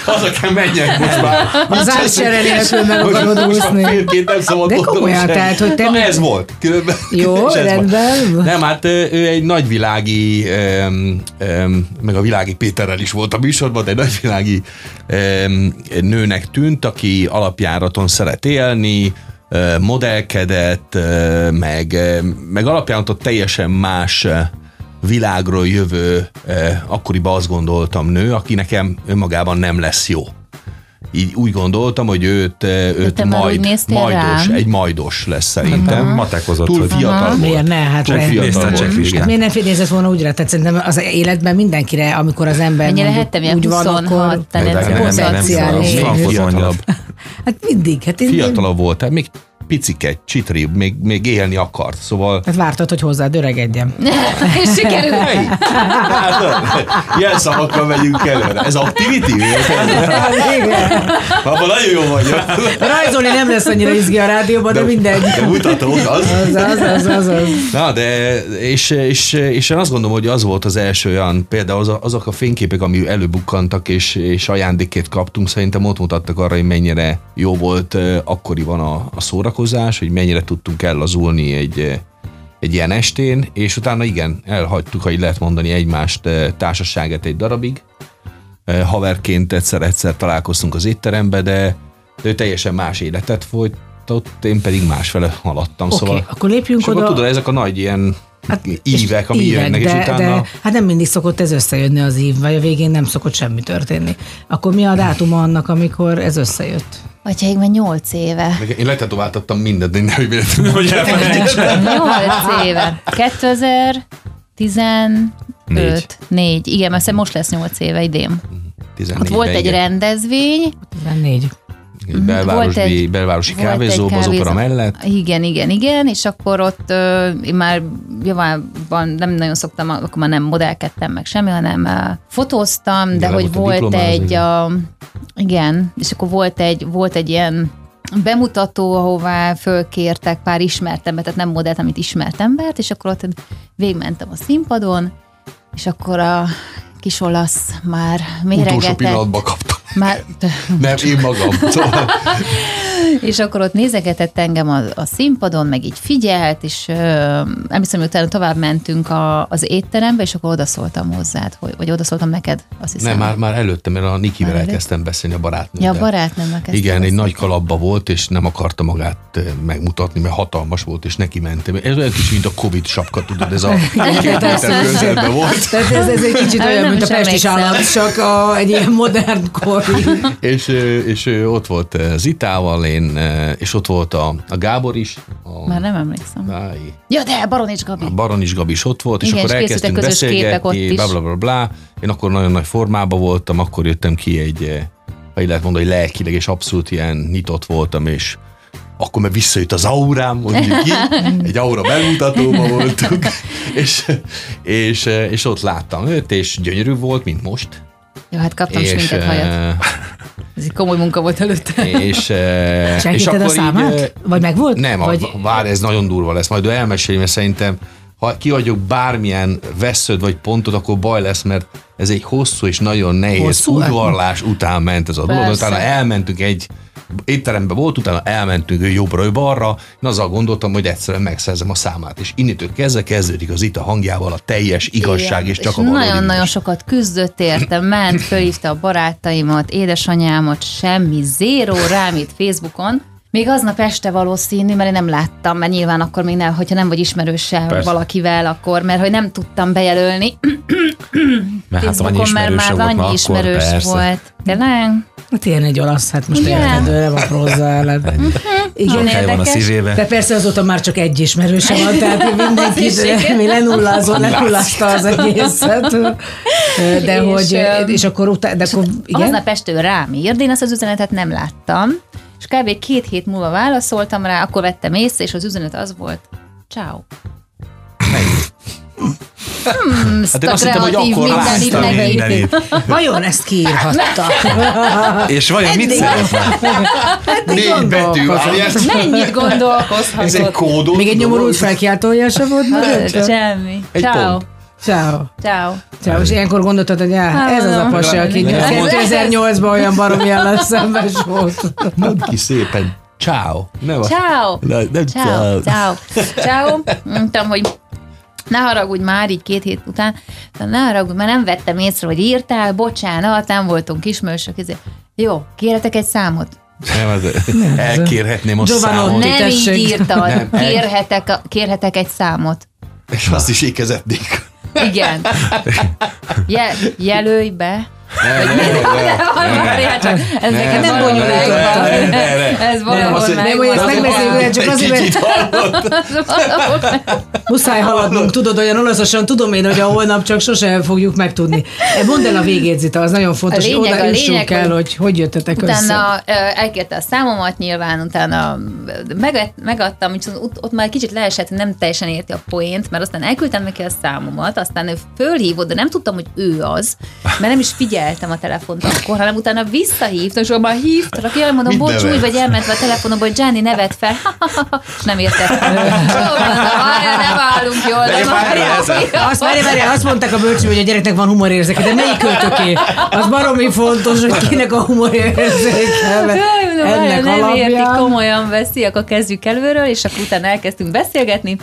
Azokán menjek most már. Az átcsere nélkül meg Most- akarod úszni. nem szabad De komolyan, tehát, hogy te Na, ez volt. Különben, Jó, ez volt. rendben. Nem, hát ő egy nagyvilági, öm, öm, meg a világi Péterrel is volt a műsorban, de egy nagyvilági öm, nőnek tűnt, aki alapjáraton szeret élni, modellkedett, meg, meg alapjáraton teljesen más világról jövő, akkoriban azt gondoltam nő, aki nekem önmagában nem lesz jó. Így úgy gondoltam, hogy őt, őt majd, majdos, rám? egy majdos lesz szerintem. Matekozott, Túl hogy- fiatal volt. Miért ne? Hát Túl fiatal volt, igen. Miért nem nézett volna úgy rá? Tehát szerintem az életben mindenkire, amikor az ember Mennyire mondjuk hettem, ilyen úgy van, 26, akkor... te Nem, nem, nem, Hát mindig. Hát én, fiatalabb volt, tehát még picike, csitribb, még, még élni akart, szóval Hát vártad, hogy hozzád öregedjem. És sikerült. Hey, hát, ilyen szavakkal megyünk előre. Ez activity? Abban nagyon jó vagyok. Rajzolni nem lesz annyira izgi a rádióban, de mindegy. De mutatók az. Az, az, az, az, az. Na, de és, és, és én azt gondolom, hogy az volt az első olyan, például az, azok a fényképek, ami előbukkantak, és, és ajándékét kaptunk, szerintem ott mutattak arra, hogy mennyire jó volt akkoriban a, a szórakozás, hogy mennyire tudtunk ellazulni egy, egy ilyen estén, és utána igen, elhagytuk, ha így lehet mondani, egymást társaságát egy darabig. Haverként egyszer-egyszer találkoztunk az étterembe, de, de ő teljesen más életet folytatott, én pedig másfele haladtam. Oké, szóval, akkor lépjünk akkor oda. tudod, ezek a nagy ilyen hát, ívek, ami ívek, jönnek, de, és utána... De, hát nem mindig szokott ez összejönni az ív, vagy a végén nem szokott semmi történni. Akkor mi a dátuma annak, amikor ez összejött? Vagy már 8 éve. Meg Én letetováltattam mindent, de nem véletlenül, hogy 8 éve. 2015. 4. Igen, mert most lesz 8 éve idén. 14 Ott volt egy rendezvény, 14. egy belvárosi, volt egy- belvárosi volt egy kávézóban, az opera mellett. Igen, igen, igen, és akkor ott ö, én már javában nem nagyon szoktam, akkor már nem modellkedtem meg semmi, hanem ö, fotóztam, de Igen, hogy volt egy, igen. a, igen, és akkor volt egy, volt egy ilyen bemutató, ahová fölkértek pár ismert embert, tehát nem modellt, amit ismert embert, és akkor ott végigmentem a színpadon, és akkor a kis olasz már Utolsó méregetett. pillanatban kaptam. Már, Nem, én magam. Szóval, és akkor ott nézegetett engem a, a színpadon, meg így figyelt, és ö, nem hiszem, hogy utána tovább mentünk a, az étterembe, és akkor odaszóltam hozzád, hogy, vagy odaszóltam neked, azt hiszem. nem, már, már előtte, mert a Nikivel Már előtt? elkezdtem beszélni a barátnőmmel. Ja, barátnőmmel kezdtem Igen, egy nagy kalapba volt, és nem akarta magát megmutatni, mert hatalmas volt, és neki mentem. Ez olyan kicsit, mint a Covid sapka, tudod, ez a két méter közelben volt. Tehát ez, ez egy kicsit olyan, nem mint a is pestis állat, csak a, egy ilyen modern kori. és, és ott volt Zitával, én, ö, és ott volt a, a Gábor is. A, Már nem emlékszem. Áj, Ja, de Baronics Gabi. a Baronis Gabi is ott volt, és Igen, akkor és elkezdtünk közös beszélgetni, bla, bla, bla, bla. Én akkor nagyon nagy formában voltam, akkor jöttem ki egy, eh, ha így lehet mondani, hogy lelkileg, és abszolút ilyen nyitott voltam, és akkor meg visszajött az aurám, mondjuk ki, egy aura bemutatóban voltunk, és, és, eh, és ott láttam őt, és gyönyörű volt, mint most. Jó, hát kaptam és, sminket, hajat. Eh, Ez egy komoly munka volt előtte. és, eh, és a akkor így, számát? eh, Vagy meg volt? nem, Vagy... Vagy... vár, ez nagyon durva lesz, majd ő elmeséli, mert szerintem ha kiadjuk bármilyen vesződ vagy pontot, akkor baj lesz, mert ez egy hosszú és nagyon nehéz Hosszú? udvarlás után ment ez a dolog, Persze. utána elmentünk egy étterembe volt, utána elmentünk ő jobbra, ő balra, én azzal gondoltam, hogy egyszerűen megszerzem a számát, és innentől kezdve kezdődik az itt a hangjával a teljes igazság, Igen, és csak a valódi Nagyon-nagyon sokat küzdött érte, ment, fölhívta a barátaimat, édesanyámat, semmi, zéró rám itt Facebookon. Még aznap este valószínű, mert én nem láttam, mert nyilván akkor még nem, hogyha nem vagy ismerőssel Persze. valakivel, akkor, mert hogy nem tudtam bejelölni Mert hát annyi mert már volt, annyi akkor ismerős persze. volt. Tényleg? Hát ilyen egy olasz, hát most Igen. érted, ő nem aprózza ellen. Igen. Sok van a érdekes. szívébe. De persze azóta már csak egy ismerőse van, tehát mindenki mi lenullázol, lenullázta az egészet. De És, hogy, és akkor utána, de akkor igen? Aznap este rám írt, én azt az üzenetet nem láttam, és kb. két hét múlva válaszoltam rá, akkor vettem észre, és az üzenet az volt, ciao. Hmm, Hát én azt hittem, hogy akkor láttam mindenit. Vajon ezt kiírhatta? És vajon mit szeretne? Négy betű. Mennyit Ez egy gondolkozhatott? kódot. Még egy nyomorult felkiáltója sem volt? Semmi. Egy Ciao. Ciao. Ciao. Ciao. És ilyenkor gondoltad, hogy á, ez az a pasi, aki Nem. 2008-ban olyan barom jellem szembes volt. Mondd ki szépen. Ciao. Nem a... Ciao. Ne, nem Ciao. Ciao. Ciao. Mondtam, hogy ne haragudj már így két hét után, de ne haragudj, mert nem vettem észre, hogy írtál, bocsánat, nem voltunk ismerősök. ezért. Jó, kérhetek egy számot. Nem, az, elkérhetném a Giovanni, számot. ne- Nem így írtad, Nem, kérhetek, a- kérhetek egy számot. És azt is ékezetnék. Igen. Je, jelölj be. Nem nem bonyolítottad. bonyolítottad. Ne, ne, ne. Ez valahol meg. Nem, ezt megbeszéljük, csak egy azért, mert-. Muszáj haladnunk, tudod, olyan olaszosan tudom én, hogy a holnap csak sosem fogjuk megtudni. E, Mondd el a végét, Zita, az nagyon fontos, A hogy lényeg, oda el, hogy- hogy jöttetek össze. Utána elkérte a számomat nyilván, utána megadtam, viszont ott, ott már kicsit leesett, nem teljesen érti a poént, mert aztán elküldtem neki a számomat, aztán ő fölhívott, de nem tudtam, hogy ő az, mert nem is figyeltem a telefont akkor, hanem utána visszahívtam, és abban hívtam, aki mondom, bocs, úgy vagy elmentve a telefonomba, hogy Gianni nevet fel, és nem értettem. Nem állunk jól. De várjál. ez Azt, várj, várj, azt mondták a bölcső, hogy a gyereknek van humorérzéke, de melyik költöké? Az baromi fontos, hogy kinek a humorérzéke. Jaj, Ennek nem érti, alapján... komolyan veszi, akkor kezdjük előről, és akkor utána elkezdtünk beszélgetni.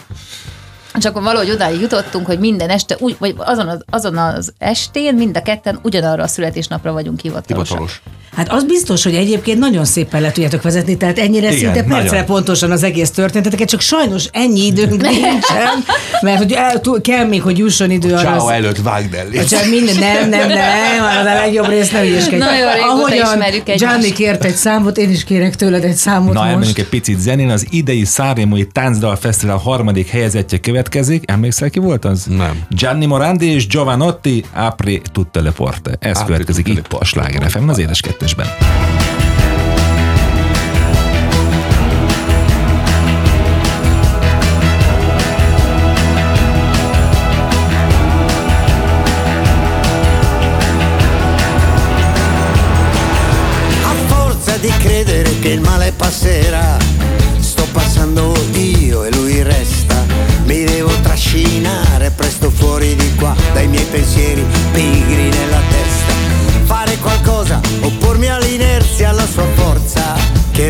És akkor valahogy odáig jutottunk, hogy minden este, vagy azon az, azon az estén mind a ketten ugyanarra a születésnapra vagyunk hivatalosak. Hivatalos. Hát az biztos, hogy egyébként nagyon szépen le tudjátok vezetni, tehát ennyire Igen, szinte percre pontosan az egész történeteket, csak sajnos ennyi időnk nincsen, mert hogy el, túl- kell még, hogy jusson idő arra. Ciao az- előtt vágd el. Csak minden, nem, nem, nem, az a legjobb rész, ne ügyeskedj. Nagyon régóta ismerjük egymást. Gianni kért egy számot, én is kérek tőled egy számot Na, most. elmenjünk egy picit zenén. Az idei Szárémói Táncdal Fesztivál harmadik helyezettje következik. Emlékszel, ki volt az? Nem. Gianni Morandi és Giovanotti Apri tutte le porte. Ez Apri következik itt a. Sláger FM, az édes kettesben. A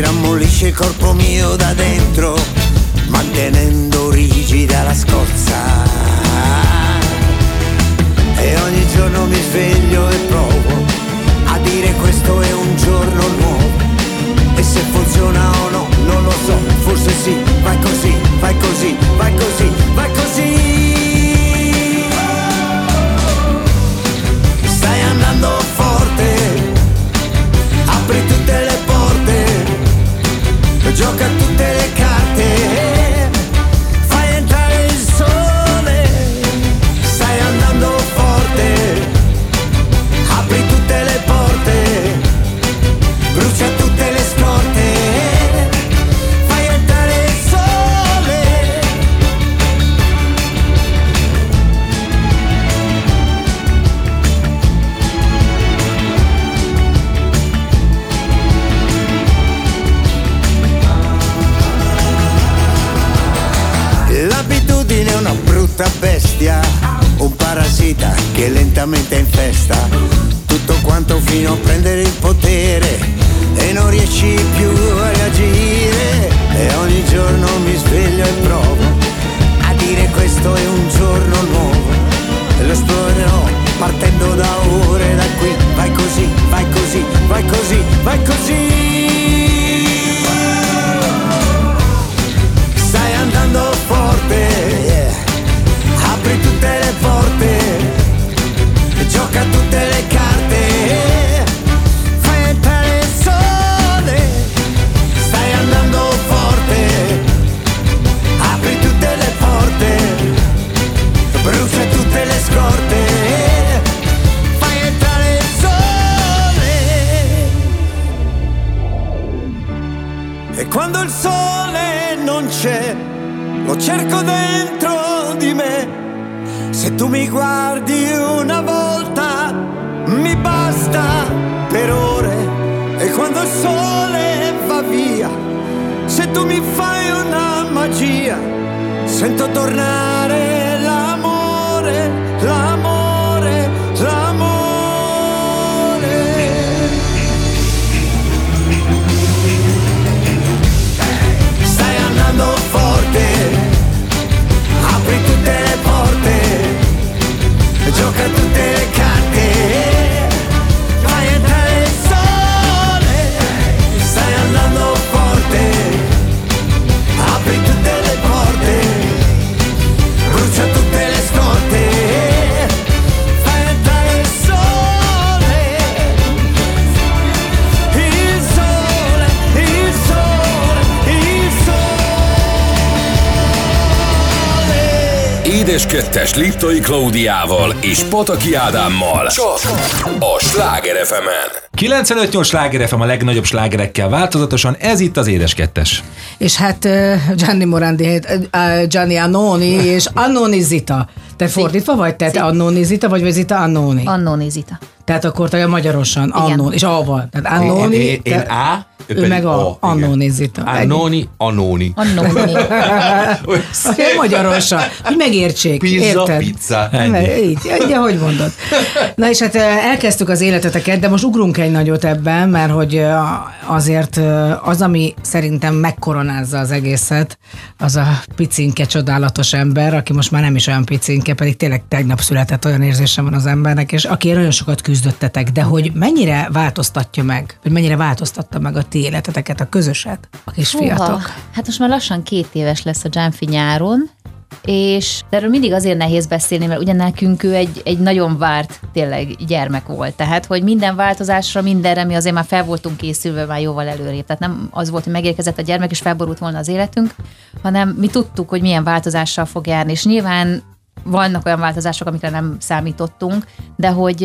rammollisce il corpo mio da dentro, mantenendo rigida la scorza. E ogni giorno mi sveglio e provo a dire questo è un giorno nuovo. E se funziona o no, non lo so, forse sì, vai così, vai così, vai così. Kettes Liptai Klaudiával és Pataki Ádámmal. Csak a Sláger fm 95-8 sláger FM a legnagyobb slágerekkel változatosan, ez itt az Édes Kettes. És hát Gianni Morandi Gianni Annoni és Annoni Zita. Te fordítva vagy? Te, te Annoni Zita vagy vagy Zita Annoni? Annoni Zita. Tehát akkor te magyarosan Annoni, és A-val. Tehát Annoni, Én, én, én te- A, ő, ő meg a, A, Annoni igen. Zita. Annoni, Annoni. Annoni. Azért magyarosan, hogy megértsék. Pizza, érted? pizza. Ennyi. Így, így, ahogy mondod. Na és hát eh, elkezdtük az életeteket, de most ugrunk egy nagyot ebben, mert hogy eh, azért eh, az, ami szerintem megkoronázza az egészet, az a picinke csodálatos ember, aki most már nem is olyan picinke, pedig tényleg tegnap született, olyan érzésem van az embernek, és aki nagyon sokat küzdöttetek, de hogy mennyire változtatja meg, vagy mennyire változtatta meg a ti életeteket, a közöset, a kisfiatok. Húha, Hát most már lassan két éves lesz a Gianfi nyáron, és erről mindig azért nehéz beszélni, mert ugye nekünk ő egy, egy nagyon várt tényleg gyermek volt. Tehát, hogy minden változásra, mindenre mi azért már fel voltunk készülve már jóval előrébb. Tehát nem az volt, hogy megérkezett a gyermek, és felborult volna az életünk, hanem mi tudtuk, hogy milyen változással fog járni. És nyilván vannak olyan változások, amikre nem számítottunk, de hogy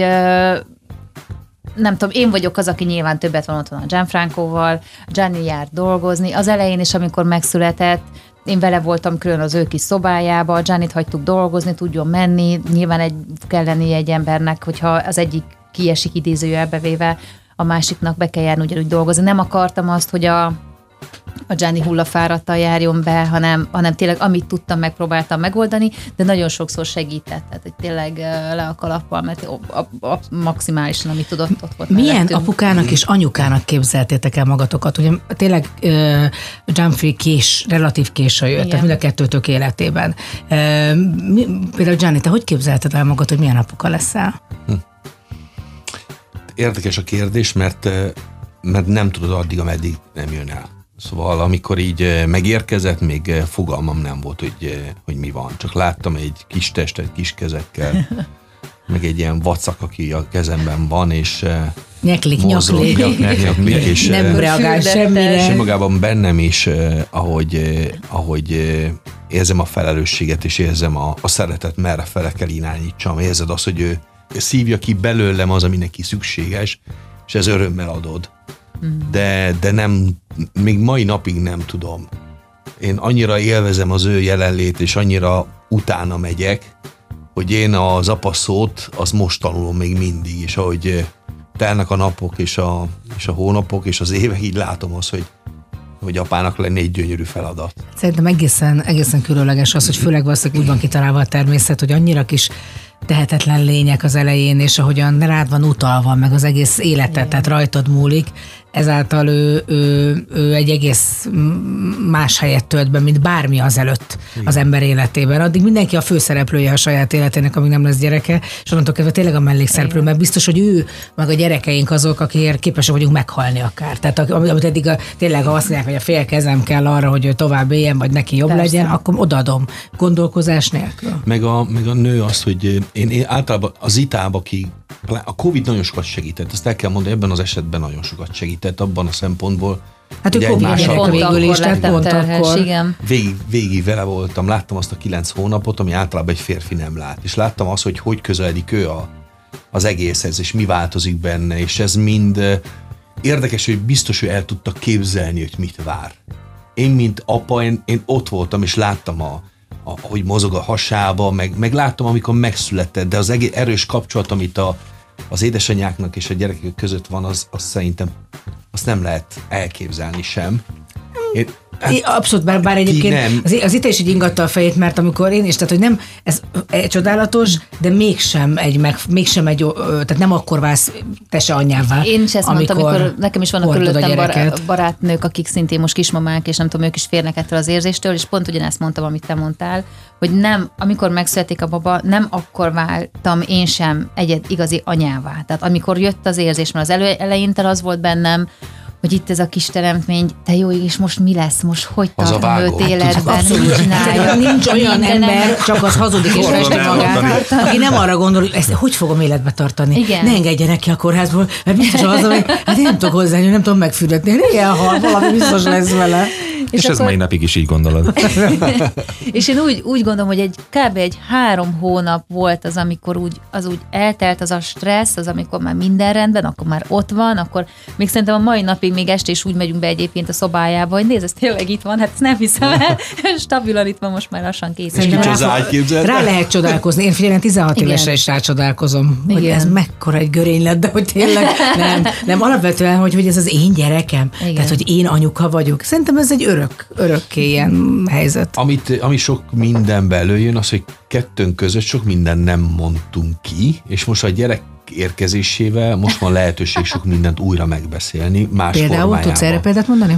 nem tudom, én vagyok az, aki nyilván többet van otthon a Gianfrancóval, Gianni járt dolgozni. Az elején is, amikor megszületett, én vele voltam külön az ő kis szobájába, Giannit hagytuk dolgozni, tudjon menni. Nyilván egy, kell lennie egy embernek, hogyha az egyik kiesik idézőjelbe véve, a másiknak be kell járni ugyanúgy dolgozni. Nem akartam azt, hogy a, a Gianni hullafáradtal járjon be, hanem, hanem tényleg amit tudtam, megpróbáltam megoldani, de nagyon sokszor segített, tehát hogy tényleg le a kalappal, mert a, a, a maximálisan, amit tudott, ott volt Milyen mellettünk. apukának és anyukának képzeltétek el magatokat? Ugye tényleg uh, Gianfri kés, relatív késő jött, Igen. tehát mind a kettőtök életében. Uh, mi, például Gianni, te hogy képzelted el magad, hogy milyen apuka leszel? Érdekes a kérdés, mert, mert nem tudod addig, ameddig nem jön el. Szóval amikor így eh, megérkezett, még eh, fogalmam nem volt, hogy, eh, hogy mi van. Csak láttam egy kis testet, kis kezekkel, meg egy ilyen vacak, aki a kezemben van, és Nyeklik, mozog, nyaklik. nyaklik, és Nem reagál semmire. és önmagában bennem is, ahogy, ahogy érzem a felelősséget, és érzem a, a szeretet, merre fele kell irányítsam. Érzed azt, hogy ő szívja ki belőlem az, ami neki szükséges, és ez örömmel adod. De, de nem, még mai napig nem tudom. Én annyira élvezem az ő jelenlét, és annyira utána megyek, hogy én az apa szót, az most tanulom még mindig, és ahogy eh, telnek a napok, és a, és a hónapok, és az évek, így látom azt, hogy, hogy apának lenne egy gyönyörű feladat. Szerintem egészen, egészen különleges az, hogy főleg valószínűleg úgy van kitalálva a természet, hogy annyira kis tehetetlen lények az elején, és ahogyan rád van utalva, meg az egész életet, tehát rajtad múlik, ezáltal ő, ő, ő egy egész más helyet tölt be, mint bármi azelőtt az ember életében. Addig mindenki a főszereplője a saját életének, amíg nem lesz gyereke, és onnantól kezdve tényleg a mellékszereplő, mert biztos, hogy ő, meg a gyerekeink azok, akikért képesek vagyunk meghalni akár. Tehát am- amit eddig a, tényleg ha azt mondják, hogy a fél kezem kell arra, hogy ő tovább éljen, vagy neki jobb Persze. legyen, akkor odaadom gondolkozás nélkül. Meg a, meg a nő azt, hogy én, én általában az itába, aki a Covid nagyon sokat segített, ezt el kell mondani, ebben az esetben nagyon sokat segített abban a szempontból, Hát ő hogy Covid egymással- Pont végül is, tehát pont terhes, akkor. igen. végig, végig vele voltam, láttam azt a kilenc hónapot, ami általában egy férfi nem lát, és láttam azt, hogy hogy közeledik ő a, az egészhez, és mi változik benne, és ez mind érdekes, hogy biztos, hogy el tudta képzelni, hogy mit vár. Én, mint apa, én, én ott voltam, és láttam, a, a, hogy mozog a hasába, meg, meg láttam, amikor megszületett, de az egész erős kapcsolat, amit a, az édesanyáknak és a gyerekek között van, az, az szerintem azt nem lehet elképzelni sem. Én, I- Abszolút, bár, bár egyébként nem? az, az itt is így ingatta a fejét, mert amikor én is, tehát hogy nem, ez e, csodálatos, de mégsem egy, meg, mégsem egy, tehát nem akkor válsz te se anyává. Én is ezt mondtam, amikor nekem is vannak körülöttem bar- barátnők, akik szintén most kismamák, és nem tudom, ők is férnek ettől az érzéstől, és pont ugyanezt mondtam, amit te mondtál, hogy nem, amikor megszületik a baba, nem akkor váltam én sem egy igazi anyává. Tehát amikor jött az érzés, mert az elő, eleinte az volt bennem, hogy itt ez a kis teremtmény, te jó, és most mi lesz, most hogy Az a tartom őt életben, Abszolút. mit csinálja. Nincs olyan ember, csak az hazudik és festi magát, aki nem arra gondol, hogy ezt hogy fogom életbe tartani. Igen. Ne engedjenek ki a kórházból, mert biztos az, hogy hát én nem tudok hozzányúlni, nem tudom megfürdetni. Ilyen hal, valami biztos lesz vele. És, ez akkor- mai napig is így gondolod. És én úgy, úgy gondolom, hogy egy kb. egy három hónap volt az, amikor úgy, az úgy eltelt az a stressz, az, amikor már minden rendben, akkor már ott van, akkor még szerintem a mai napig még este is úgy megyünk be egyébként a szobájába, hogy nézd, ez tényleg itt van, hát ezt nem hiszem el, stabilan itt van most már lassan kész. Szerintem nincs rá az ágy? Rá lehet csodálkozni. Én figyelem, 16 Igen. évesre is rácsodálkozom, hogy ez mekkora egy görény lett, de hogy tényleg nem, nem alapvetően, hogy, hogy ez az én gyerekem. Igen. Tehát, hogy én anyuka vagyok. Szerintem ez egy örök, örökké ilyen helyzet. Amit, ami sok minden belőjön, az, hogy kettőnk között sok minden nem mondtunk ki, és most a gyerek érkezésével most van lehetőség sok mindent újra megbeszélni, más Például formájában. tudsz erre példát mondani?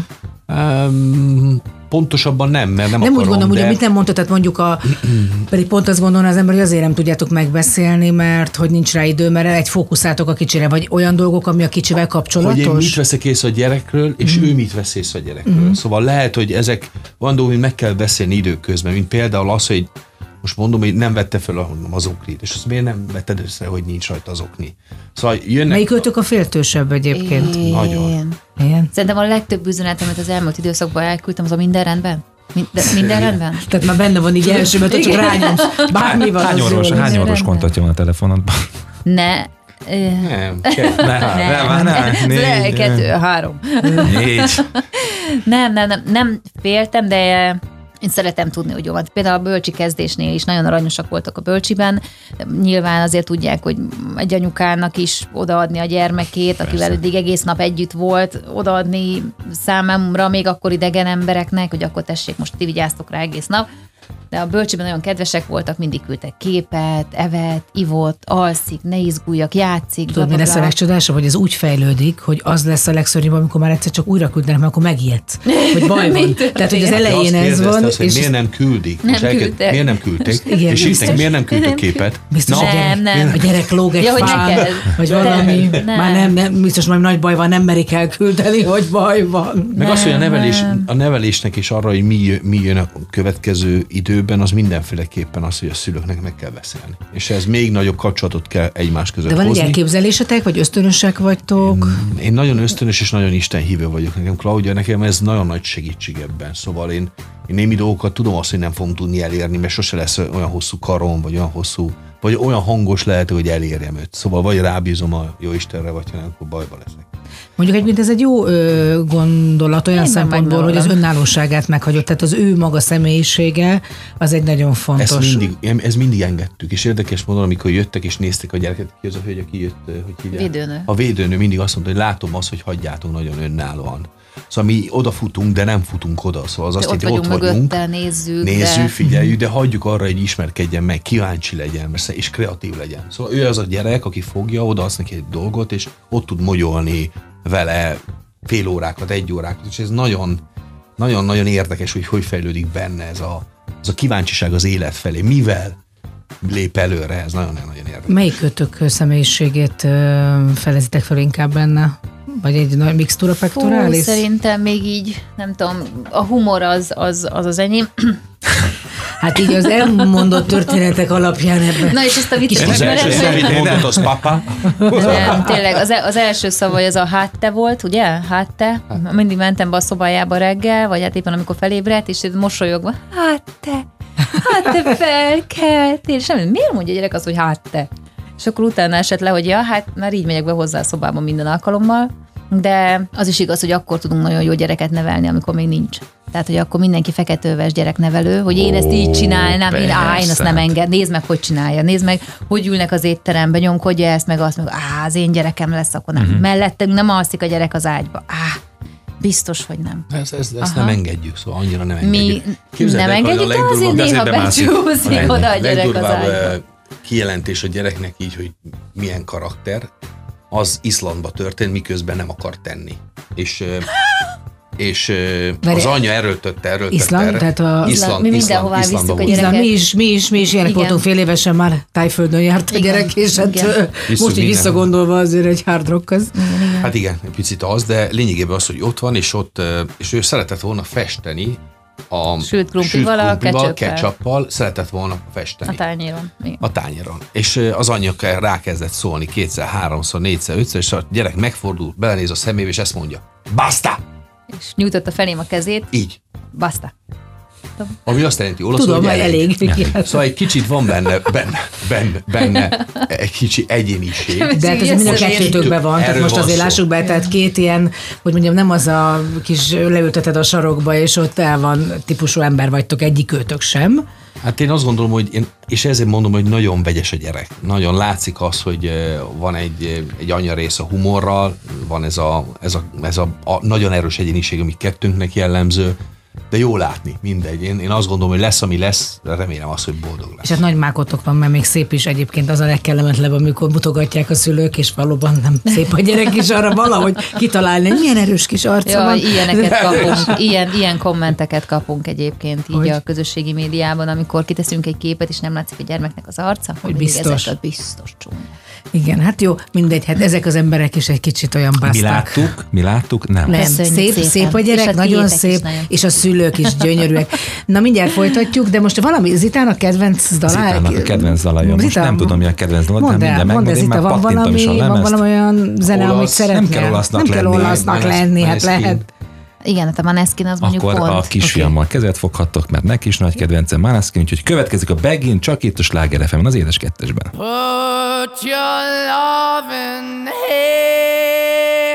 Um, pontosabban nem, mert nem, Nem úgy akarom, gondolom, hogy de... amit nem mondtad, tehát mondjuk a, pedig pont azt gondolna az ember, hogy azért nem tudjátok megbeszélni, mert hogy nincs rá idő, mert egy fókuszáltok a kicsire, vagy olyan dolgok, ami a kicsivel kapcsolatos. hogy én mit veszek észre a gyerekről, és Mhm. ő mit vesz észre a gyerekről. Szóval lehet, hogy ezek van dolgok, meg kell beszélni időközben, mint például az, hogy most mondom, hogy nem vette fel a- az oknit, és azt miért nem vetted össze, hogy nincs rajta az okni. Szóval jönnek... Melyik ötök a féltősebb egyébként? Én. Nagyon. Igen. Szerintem a legtöbb üzenet, amit az elmúlt időszakban elküldtem, az a minden rendben? Mind, de minden rendben? Tehát már benne van így első, mert csak rányomsz. Bármi van. Hány orvos, hány orvos rendben. kontaktja van a telefonodban? Ne. Nem, nem, nem, nem, le- négy, kettő, három. négy. Nem, nem, nem, nem féltem, de én szeretem tudni, hogy jó van. Például a bölcsi kezdésnél is nagyon aranyosak voltak a bölcsiben. Nyilván azért tudják, hogy egy anyukának is odaadni a gyermekét, akivel eddig egész nap együtt volt, odaadni számomra, még akkor idegen embereknek, hogy akkor tessék, most ti vigyáztok rá egész nap. De a bölcsiben nagyon kedvesek voltak, mindig küldtek képet, evet, ivott, alszik, ne izguljak, játszik. Tudod, mi lesz a legcsodásabb, hogy ez úgy fejlődik, hogy az lesz a legszörnyűbb, amikor már egyszer csak újra küldenek, mert akkor megijedsz, hogy baj van. Tehát, hogy az elején ez van, azt, hogy és miért nem küldik? Nem És küldtek. Miért nem küldték? Igen, és biztos. miért nem küldtek képet? biztos, gyerek, Nem, nem. a gyerek lóg egy Ja, hogy fán, vagy valami, nem. már nem, nem, biztos majd nagy baj van, nem merik elküldeni, hogy baj van. Meg az, hogy a, nevelés, a nevelésnek is arra, hogy mi, mi jön a következő időben, az mindenféleképpen az, hogy a szülőknek meg kell beszélni. És ez még nagyobb kapcsolatot kell egymás között De van egy hozni. elképzelésetek, vagy ösztönösek vagytok? Én nagyon ösztönös és nagyon istenhívő vagyok nekem, Claudia, nekem ez nagyon nagy segítség ebben. Szóval én, én némi dolgokat tudom azt, hogy nem fogom tudni elérni, mert sose lesz olyan hosszú karom, vagy olyan hosszú, vagy olyan hangos lehet, hogy elérjem őt. Szóval vagy rábízom a jó Istenre, vagy ha nem, akkor bajba leszek. Mondjuk egyébként ez egy jó ö, gondolat olyan Én szempontból, hogy az önállóságát meghagyott, tehát az ő maga személyisége az egy nagyon fontos. Ezt mindig, ez mindig engedtük, és érdekes módon, amikor jöttek és nézték a gyereket, ki az a hölgy, aki jött, hogy hívják? Védőnő. A védőnő mindig azt mondta, hogy látom azt, hogy hagyjátok nagyon önállóan. Szóval mi odafutunk, de nem futunk oda. Szóval az azt ott jelenti, vagyunk ott vagyunk, mögötte, nézzük. nézzük, de... figyeljük, de hagyjuk arra, hogy ismerkedjen meg, kíváncsi legyen, mert és kreatív legyen. Szóval ő az a gyerek, aki fogja, oda azt neki egy dolgot, és ott tud mogyolni vele fél órákat, egy órákat, és ez nagyon, nagyon-nagyon érdekes, hogy hogy fejlődik benne ez a, ez a kíváncsiság az élet felé. Mivel lép előre, ez nagyon-nagyon érdekes. Melyik kötök személyiségét felezitek fel inkább benne? Vagy egy nagy mixtúra Fú, pectoralis? szerintem még így, nem tudom, a humor az az, az, az enyém. Hát így az elmondott történetek alapján ebben. Na és ezt a Az szó, amit mondott, az papa. Nem, tényleg, az, e- az első szava az a hát te volt, ugye? Hát te. Mindig mentem be a szobájába reggel, vagy hát éppen amikor felébredt, és mosolyogva, hát te, hát te felkeltél. És nem, miért mondja a gyerek azt, hogy hát te? És akkor utána esett le, hogy ja, hát már így megyek be hozzá a szobába minden alkalommal, de az is igaz, hogy akkor tudunk nagyon jó gyereket nevelni, amikor még nincs. Tehát, hogy akkor mindenki feketőves gyereknevelő, hogy én ezt így csinálnám, én, á, én azt nem enged, nézd meg, hogy csinálja, nézd meg, hogy ülnek az étteremben, nyomkodja ezt, meg azt, meg á, az én gyerekem lesz, akkor nem. Uh-huh. Mellettünk nem alszik a gyerek az ágyba. Á, Biztos, hogy nem. Ezt, ezt, ezt Aha. nem engedjük, szóval annyira nem Mi engedjük. nem Képzeld el, hogy engedjük, de azért legdurvább- néha becsúszik oda a gyerek az legdurvább ágyba. kijelentés a gyereknek így, hogy milyen karakter, az Izlandba történt, miközben nem akar tenni. És és Várj, az anyja erőltötte, erőltötte. Iszland? erre. Tehát a- Mi mindenhová visszük a. Izland, mi is, mi is, mi is ilyenek Igen. voltunk fél évesen már tájföldön járt a Igen. gyerek, és hát Igen. most így visszagondolva azért egy hard rock az. Hát igen, egy picit az, de lényegében az, hogy ott van, és ott, és ő szeretett volna festeni a Sült krumplival, a ketchuppel. ketchuppal, szeretett volna festeni. A tányéron. Igen. a tányéron. És az anyja ke- rákezdett szólni kétszer, háromszor, négyszer, ötször, és a gyerek megfordul, belenéz a szemébe, és ezt mondja. Basta! És nyújtotta felém a kezét, Így. basta. Ami azt jelenti olaszul, Tudom, hogy hogy elég. Igen. Szóval egy kicsit van benne, benne, benne, benne egy kicsi egyéniség. De hát ez mind a Össze- kettőtökben van, tehát most van azért szó. lássuk be, tehát két ilyen, hogy mondjam, nem az a kis leülteted a sarokba, és ott el van típusú ember vagytok, egyikőtök sem. Hát én azt gondolom, hogy én, és ezért mondom, hogy nagyon vegyes a gyerek. Nagyon látszik az, hogy van egy, egy anya rész a humorral, van ez a, ez a, ez a, a nagyon erős egyéniség, ami kettőnknek jellemző, de jó látni, mindegy. Én, én azt gondolom, hogy lesz, ami lesz, de remélem azt, hogy boldog lesz. És hát nagy mákotok van, mert még szép is egyébként az a legkellemetlenebb, amikor mutogatják a szülők, és valóban nem szép a gyerek is arra valahogy kitalálni, hogy milyen erős kis arca Ja, van. ilyeneket kapunk, ilyen, ilyen kommenteket kapunk egyébként így Hogy? a közösségi médiában, amikor kiteszünk egy képet, és nem látszik a gyermeknek az arca, hogy biztos. Ezek a biztos csúnya. Igen, hát jó, mindegy, hát ezek az emberek is egy kicsit olyan Mi baszták. láttuk, mi láttuk, nem. Nem, Köszönjük szép, szépen. szép a És gyerek, a nagyon szép, nagyon és a szülők is gyönyörűek. Na mindjárt folytatjuk, de most valami Zitán a kedvenc dala? Zitának a kedvenc dala jön. Most Zita, nem tudom, mi a kedvenc dala, de mondd mindjárt mondd megmondom, Zita, van valami, van valami olyan zene, Olasz, amit nem szeretnél? kell olasznak nem kell lenni, olasznak Manes- lenni, hát lehet. Igen, hát a Maneskin az mondjuk Akkor pont. a kisfiammal kezet foghattok, mert neki is nagy kedvence Maneskin, úgyhogy következik a Begin, csak itt a Sláger FM-en, az édes kettesben. Put your loving hand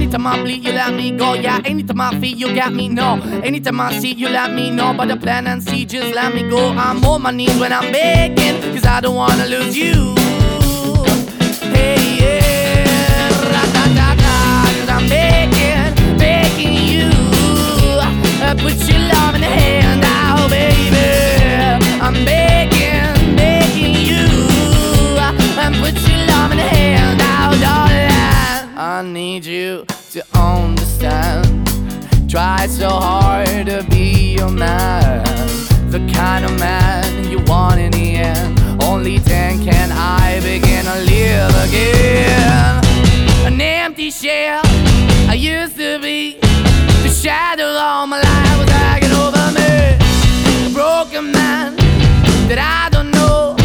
anytime I bleed, you let me go. Yeah, anytime I feel, you got me. No, anytime I see, you let me know. But the plan and see, just let me go. I'm on my knees when I'm begging, cause I don't wanna lose you. Hey, yeah, ra-da-da-da, cause I'm begging, begging you. Uh, put your love in the hand out, baby. I'm begging, begging you. Uh, and put your love in the hand out, darling. I need you to understand. Try so hard to be your man, the kind of man you want in the end. Only then can I begin to live again. An empty shell I used to be. The shadow all my life was hanging over me. A broken man that I don't know.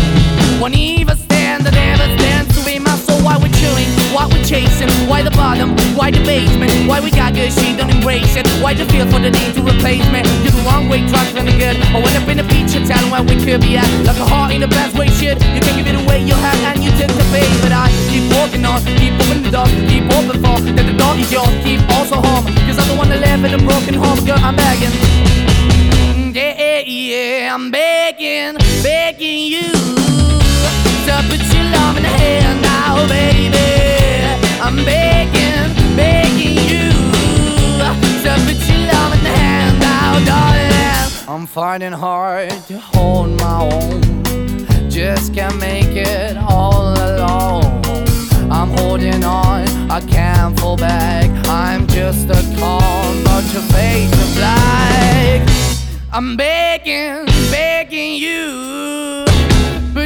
Won't even stand, I never stand to be soul. Why we're chasing, why the bottom, why the basement, why we got good, she don't embrace it. Why the feel for the need to replace me? You're the wrong way, trying to the good. I went up in the feature town where we could be at. Like a heart in the best way, shit. You can give it away, you have, and you took the bait. But I keep walking on, keep opening the door, keep open for that the door is yours, keep also home. Cause I'm the one that live in a broken home, girl, I'm begging. Yeah, yeah, baby. I'm begging, begging you to put I'm finding hard to hold my own, just can't make it all alone. I'm holding on, I can't fall back. I'm just a call, but your face is black. I'm begging, begging you.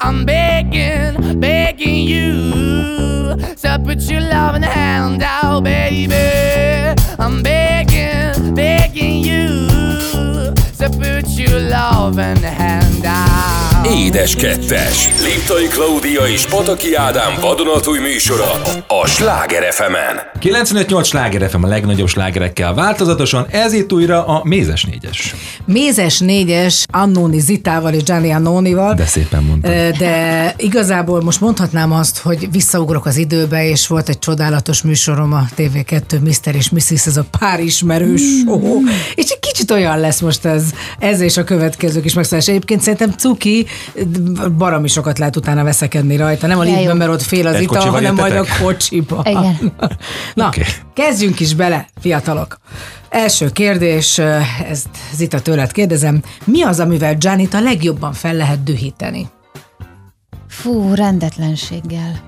I'm begging, begging you to put your loving hand out, baby. I'm begging, begging you to put your loving hand out. Édes kettes. Liptai Klaudia és Pataki Ádám vadonatúj műsora a Sláger fm 95-8 sláger FM a legnagyobb slágerekkel változatosan, ez itt újra a Mézes négyes. Mézes négyes Annoni Zitával és Gianni Annonival. De szépen mondtam. De igazából most mondhatnám azt, hogy visszaugrok az időbe, és volt egy csodálatos műsorom a TV2 Mr. és Mrs. ez a pár ismerős show. És egy kicsit olyan lesz most ez, ez és a következők is megszállás. Egyébként szerintem Cuki baromi sokat lehet utána veszekedni rajta. Nem a Ja, liftben, mert ott fél az Egy ital, hanem majd a kocsiba. Igen. Na, Oké. kezdjünk is bele, fiatalok. Első kérdés, ezt Zita tőled kérdezem. Mi az, amivel Gianni a legjobban fel lehet dühíteni? Fú, rendetlenséggel.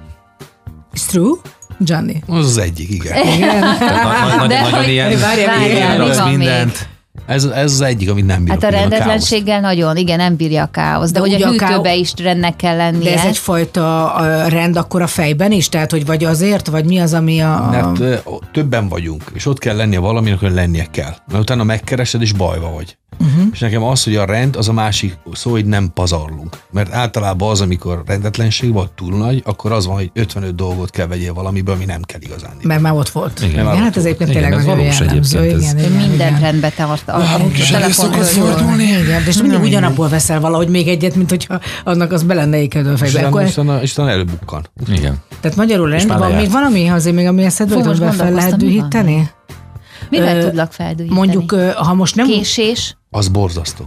It's true? Gianni. Az az egyik, igen. Igen. Na, na, De nagyon hogy- ilyen, Várjál, Várjál, mindent. Ez, ez az egyik, amit nem bírok. Hát a rendetlenséggel nagyon, igen, nem bírja a káosz. De, De hogy ugye a a hűtőbe is rendnek kell lennie. De ez egyfajta a rend akkor a fejben is? Tehát, hogy vagy azért, vagy mi az, ami a... Mert többen vagyunk, és ott kell lennie valaminek, hogy lennie kell. Mert utána megkeresed, és bajba vagy. Uh-huh. És nekem az, hogy a rend, az a másik szó, hogy nem pazarlunk. Mert általában az, amikor rendetlenség vagy túl nagy, akkor az van, hogy 55 dolgot kell vegyél valamiből, ami nem kell igazán. Mert már ott volt. Igen, igen hát ez egyébként tényleg nagyon valós jellemző. Igen, igen, mindent rendbe tart. Igen, de és mindig ugyanabból veszel valahogy még egyet, mint hogyha annak az be lenne ékedő fejbe. Akkor, és utána előbukkan. Igen. tehát magyarul rendben van, még valami azért még, ami eszedbe Fú, jut, most amivel fel lehet dühíteni? Mivel Ö, tudlak feldühíteni? Mondjuk, ha most nem... Késés? Az borzasztó.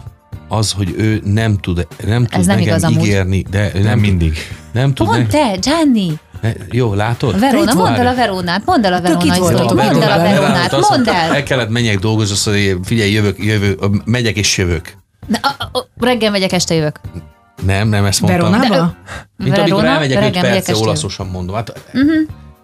Az, hogy ő nem tud, nem tud Ez nem nekem igaz amúgy. ígérni, de Nem tud- mindig. Nem tud Pont te, Gianni! ne, Jó, látod? Verona, mondd el a Veronát, mondd el a Veronát, voltatok, mondd el a Veronát. Mondd el! El kellett menjek dolgozni, azt mondja, figyelj, jövök, jövök, megyek és jövök. Na, a- a- Reggel megyek, este jövök. Nem, nem ezt mondtam. Veronába? Mint amikor Verona, elmegyek 5 reggel megyek, percre, este olaszosan mondom. Hát, uh-huh.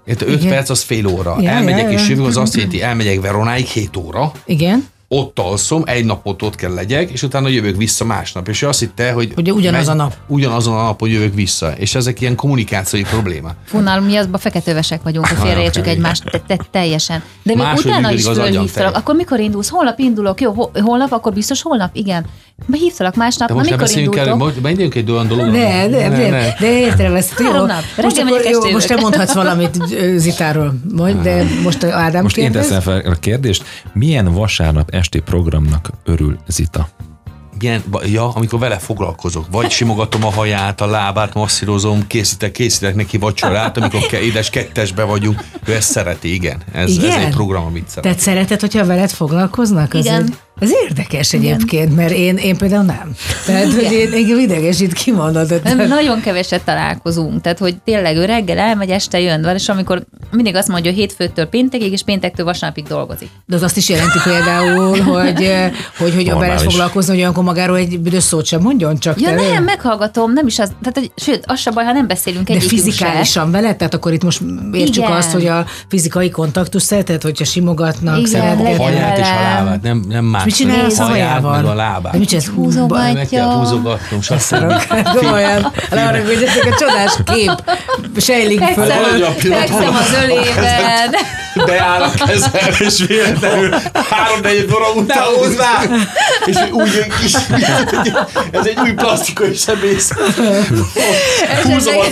5 Igen. perc az fél óra. Ja, elmegyek ja, és jövök, az azt jelenti, elmegyek Veronáig 7 óra, Igen. Ott alszom, egy napot ott kell legyek, és utána jövök vissza másnap. És ő azt hitte, hogy... Hogy ugyanaz a nap. Ugyanazon a napon jövök vissza. És ezek ilyen kommunikációi probléma. Fú, nálunk mi azban feketővesek vagyunk, hogy félreértsük egymást te, te, teljesen. De még Máshogy utána is fölhívtalak. Akkor mikor indulsz? Holnap indulok. Jó, ho- holnap, akkor biztos holnap? Igen. Hívtalak másnap, De na most nem mikor beszéljünk el, indultok? most menjünk egy olyan dologra. Ne, ne, ne, ne, de értem ezt. Jó. Három nap. Most, akkor, jó, most te mondhatsz valamit Zitáról, majd, de most Ádám Most én kérdez. teszem fel a kérdést, milyen vasárnap esti programnak örül Zita? Milyen, ba- ja, amikor vele foglalkozok. Vagy simogatom a haját, a lábát, masszírozom, készítek, készítek neki vacsorát, amikor ke- édes kettesbe vagyunk. Ő ezt szereti, igen. Ez, ez Igen? egy program, amit szeret. Tehát szereted, hogyha veled foglalkoznak? Igen. Egy, ez érdekes egyébként, mert én, én például nem. Tehát, hogy én, engem idegesít kimondod. Nem, nagyon keveset találkozunk, tehát hogy tényleg ő reggel elmegy, este jön, van, és amikor mindig azt mondja, hogy hétfőtől péntekig, és péntektől vasárnapig dolgozik. de az azt is jelenti például, hogy, hogy, hogy a Normális. foglalkozni, hogy olyankor magáról egy büdös szót sem mondjon, csak Ja te- nem, meghallgatom, nem is az, tehát, hogy, sőt, az se baj, ha nem beszélünk De egyikünk se. fizikálisan veled? Tehát akkor itt most értsük Igen. azt, hogy a fizikai kontaktus szereted, hogyha simogatnak, Igen, A szeretgetnek. legyen haját és a lábát, nem, nem más. Mit csinálsz a hajával? meg a lábát. Mit csinálsz? Húzogatja. Meg kell húzogatnom, stb. Hát Komolyan, arra, hogy ezek a csodás kép sejlik föl. Hát Fekszem az ölében. Beáll a kezem, és véletlenül három-négy óra után hozzá, és úgy egy kis, ez egy új plastikai sebész. Húzom a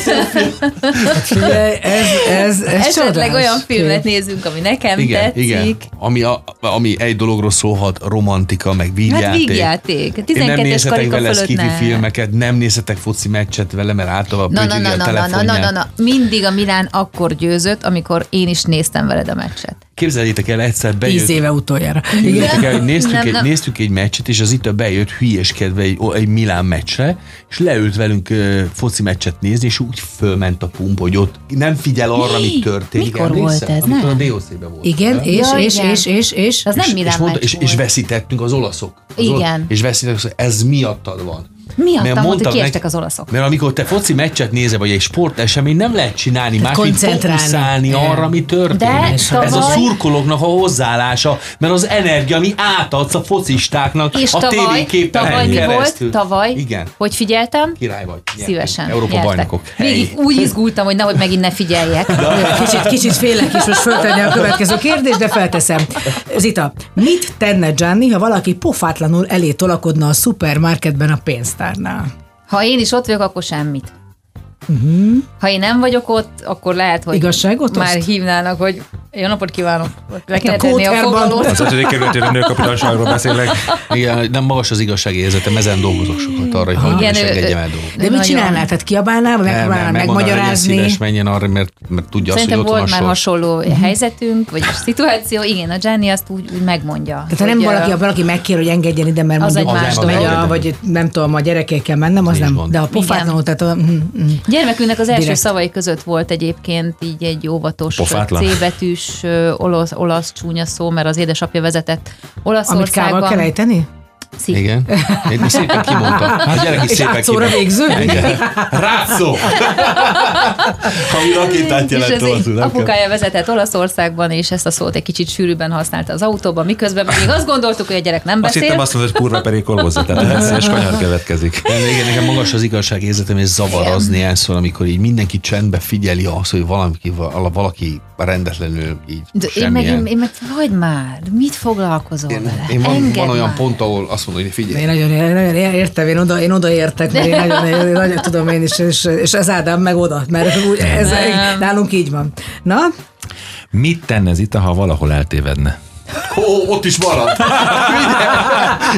Ez, ez, ez esetleg olyan filmet nézzünk, ami nekem Igen, tetszik. igen. Ami, a, ami egy dologról szólhat, romantika, meg Hát vígjáték. vígjáték. Én nem 12-es nézhetek vele skifi filmeket, nem nézhetek foci meccset vele, mert általában Na, na, na, a na, na, na, na, na. Mindig a Milán akkor győzött, amikor én is néztem veled a meccset. Képzeljétek el, egyszer Tíz bejött, éve utoljára. Képzeljétek el, hogy néztük, Nem, egy, nem. néztük egy meccset, és az itt bejött hülyeskedve egy, egy Milán meccsre, és leült velünk ö, foci meccset nézni, és úgy fölment a pump, hogy ott nem figyel arra, mi történik. Mikor volt Emlékszel? ez, Amikor nem? a DOC-ben volt. Igen, Nem? és, Ja, és, igen. és, és, és. Az nem és, Milán és, mondta, meccs és, és volt. veszítettünk az olaszok. Az Igen. Olasz, és veszítettünk, ez miattad van. Miattam Mert volt, hogy mondtam kiestek az olaszok. Mert amikor te foci meccset nézel, vagy egy sportesemény, nem lehet csinálni más, mint koncentrálni. fókuszálni Igen. arra, mi történik. De ez a tavaly- szurkolóknak a hozzáállása, mert az energia, ami átadsz a focistáknak És a tavaly, tévéképen tavaly mi keresztül. volt? Tavaly, Igen. hogy figyeltem? Király vagy. Nyertünk. Szívesen. Európa nyertek. bajnokok. Végig Hey. úgy izgultam, hogy nehogy megint ne figyeljek. Kicsit, kicsit félek is most föltenni a következő kérdést, de felteszem. Zita, mit tenne Gianni, ha valaki pofátlanul elé tolakodna a szupermarketben a pénztárnál? Ha én is ott vagyok, akkor semmit. Ha én nem vagyok ott, akkor lehet, hogy Igazságot már oszt? hívnának, hogy jó napot kívánok, le kéne a tenni a foglalót. Az ötödik kerületére nőkapitanságról beszélek. Igen, nem magas az igazságérzetem, ezen dolgozok sokat arra, hogy és ő- engedjem el dolgokat. De mit csinálnál? Tehát kiabálnál, vagy megpróbálnál megmagyarázni? Szíves, menjen arra, mert, mert tudja Szerintem azt, hogy ott volt már hasonló helyzetünk, vagy szituáció. Igen, a Jenny azt úgy, úgy megmondja. Tehát ha nem valaki, valaki megkér, hogy engedjen ide, mert Az mondjuk egy más dolog. vagy nem tudom, a gyerekekkel mennem, az nem. De a pofátlanul, tehát a, mm, mm. Gyermekünknek az első szavai között volt egyébként így egy óvatos. C betűs olasz, olasz csúnya szó, mert az édesapja vezetett amit kával kell Olaszországban. ejteni? Szi. Igen. Én szépen kimondta. A gyerek is És szépen kimondta. végző? Igen. Rátszó! Ami rakétát És jelent olaszul. apukája vezetett Olaszországban, és ezt a szót egy kicsit sűrűbben használta az autóban, miközben még azt gondoltuk, hogy a gyerek nem Azt hittem beszél. azt mondod, hogy kurva perékol hozzá, tehát veszélyes kanyar következik. De igen, nekem magas az igazságérzetem, és zavar az néhányszor, amikor így mindenki csendbe figyeli azt, hogy valaki, valaki rendetlenül így De én meg, én, én meg, hagyd már, mit foglalkozol Én, vele? én van, Engedd van olyan már. pont, ahol azt mondom, hogy figyelj, Én nagyon, nagyon értem, én oda, én oda értek, mert én nagyon, én nagyon tudom én is, és, és ez Ádám meg oda, mert úgy, ez, nálunk így van. Na, Mit tenne Zita, ha valahol eltévedne? Ó, ott is marad.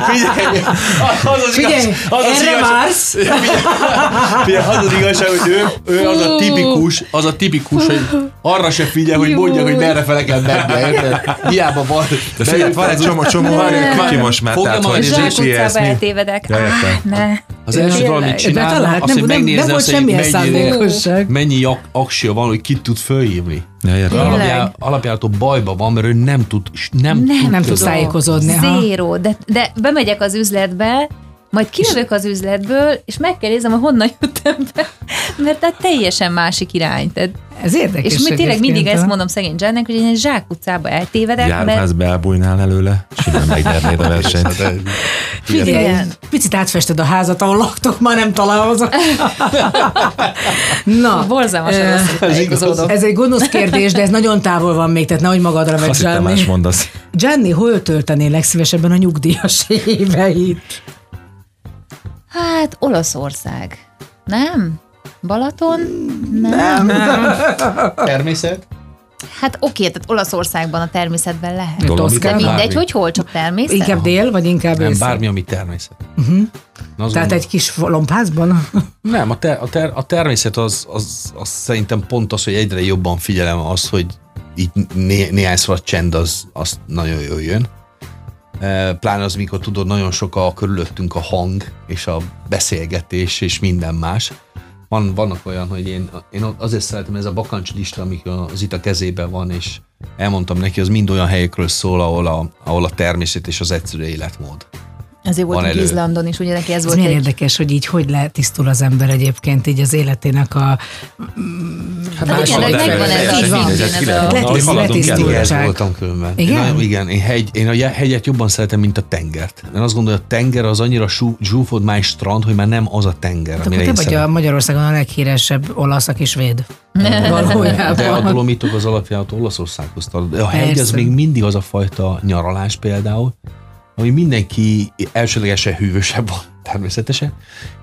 Figyelj, figyelj. Az az Figyelj, igaz, az az erre igaz, vársz? Figyelj, az az igazság, hogy ő, ő az a tipikus, az a tipikus, hogy arra se figyel, hogy mondja, hogy merre fele kell menni. érted? Hiába van. De figyelj, van egy csomó, csomó kutyi most már, Fogja tehát majd hogy egy GPS mi? eltévedek. Az első Tényleg. dolog, amit De csinálna, azt, nem- hogy azt, hogy mennyi ak- aksia van, hogy kit tud fölhívni. Ja, értem. Alapjá, alapjától bajba van, mert ő nem tud, nem, Nem, tud Nem tudom. tájékozódni. Zéro, de, de bemegyek az üzletbe, majd kijövök az üzletből, és meg kell nézem, hogy honnan jöttem be, mert tehát teljesen másik irány. Tehát, Ez érdekes. és mi tényleg mindig ezt mondom szegény Jennek, hogy én egy zsákutcába eltévedek, mert Járvázba elbújnál előle, simán megnyernéd a versenyt. Figyelj, picit átfested a házat, ahol laktok, már nem találkozok. Na, borzalmasan eh, rosszul tájékozódok. ez egy gonosz kérdés, de ez nagyon távol van még, tehát nehogy magadra más Gianni. mondasz. Gianni, hol töltenél legszívesebben a nyugdíjas éveit? Hát Olaszország. Nem? Balaton? Nem. Természet? Hát oké, tehát Olaszországban a természetben lehet. Toszkán? mindegy, bármi. hogy hol, csak természet. Inkább dél, vagy inkább Nem, bármi, ami természet. Uh-huh. Tehát egy kis lombházban? Nem, a, ter, a, ter, a természet az, az, az szerintem pont az, hogy egyre jobban figyelem az, hogy így né, néhányszor a csend az, az nagyon jól jön. E, Pláne az, mikor tudod, nagyon sok a körülöttünk a hang, és a beszélgetés, és minden más. Van, vannak olyan, hogy én, én azért szeretem ez a bakancs lista, amik az itt a kezében van, és elmondtam neki, az mind olyan helyekről szól, ahol a, ahol a természet és az egyszerű életmód. Ezért Van voltunk elő. Izlandon is, ugye neki ez Ez volt milyen egy... érdekes, hogy így hogy letisztul az ember egyébként így az életének a... Hát igen, de megvan ez Így van. szintén, ez a... Letiszt- Ahogy haladunk letisztul. előre. Ez Túlság. voltam különben. Igen? Én, nagyon- igen, én, hegy, én a hegyet jobban szeretem, mint a tengert. Én azt gondolom, hogy a tenger az annyira sú- zsúfolt már strand, hogy már nem az a tenger, Hát amire te vagy a. Magyarországon a leghíresebb olasz, aki svéd. De a dolomitok az alapját Olaszországhoz tart. De a hegy az még mindig az a fajta nyaralás például, ami mindenki elsődlegesen hűvösebb természetesen,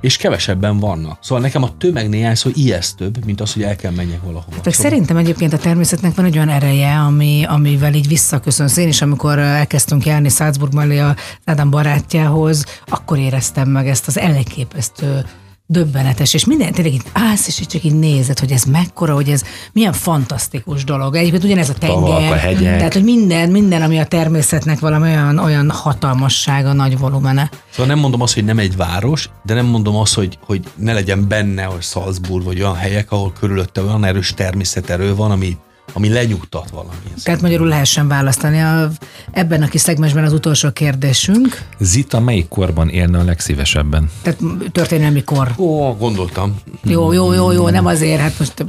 és kevesebben vannak. Szóval nekem a tömeg néhányszor ijesztőbb, mint az, hogy el kell menjek valahova. Meg Szóval szerintem egyébként a természetnek van egy olyan ereje, ami, amivel így visszaköszönsz. Én is, amikor elkezdtünk járni Salzburg mellé a Ádám barátjához, akkor éreztem meg ezt az elképesztő döbbenetes, és minden tényleg itt állsz, és csak így nézed, hogy ez mekkora, hogy ez milyen fantasztikus dolog. Egyébként ugyanez a tenger, a hegyek. tehát hogy minden, minden, ami a természetnek valami olyan, olyan hatalmassága, nagy volumene. Szóval nem mondom azt, hogy nem egy város, de nem mondom azt, hogy, hogy ne legyen benne, hogy Salzburg, vagy olyan helyek, ahol körülötte olyan erős természeterő van, ami, ami lenyugtat valamilyen Tehát magyarul lehessen választani. A, ebben a kis szegmensben az utolsó kérdésünk, Zita melyik korban élne a legszívesebben? tehát történelmi kor. Ó, gondoltam. Jó, jó, jó, jó, nem azért, hát most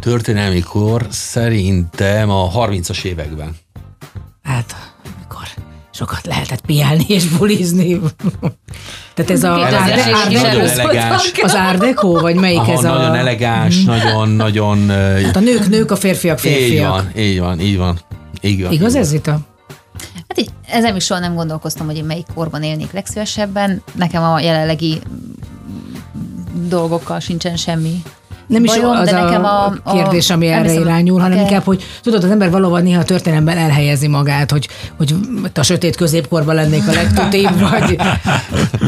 Történelmi kor szerintem a 30-as években. Hát, sokat lehetett piálni és bulizni. Tehát ez a az árdekó, vagy melyik Aha, ez a... nagyon elegáns, nagyon, nagyon... ö, Hát a nők nők, a férfiak Így férfiak. van, így van, így van. Így van. Igaz ez, Vita? Hát így, ezen is soha nem gondolkoztam, hogy én melyik korban élnék legszívesebben. Nekem a jelenlegi dolgokkal sincsen semmi Nem is bajom, az de nekem a, a, kérdés, ami erre hiszem, irányul, hanem oké. inkább, hogy tudod, az ember valóban néha a történelemben elhelyezi magát, hogy, hogy a sötét középkorban lennék a legtötébb, vagy...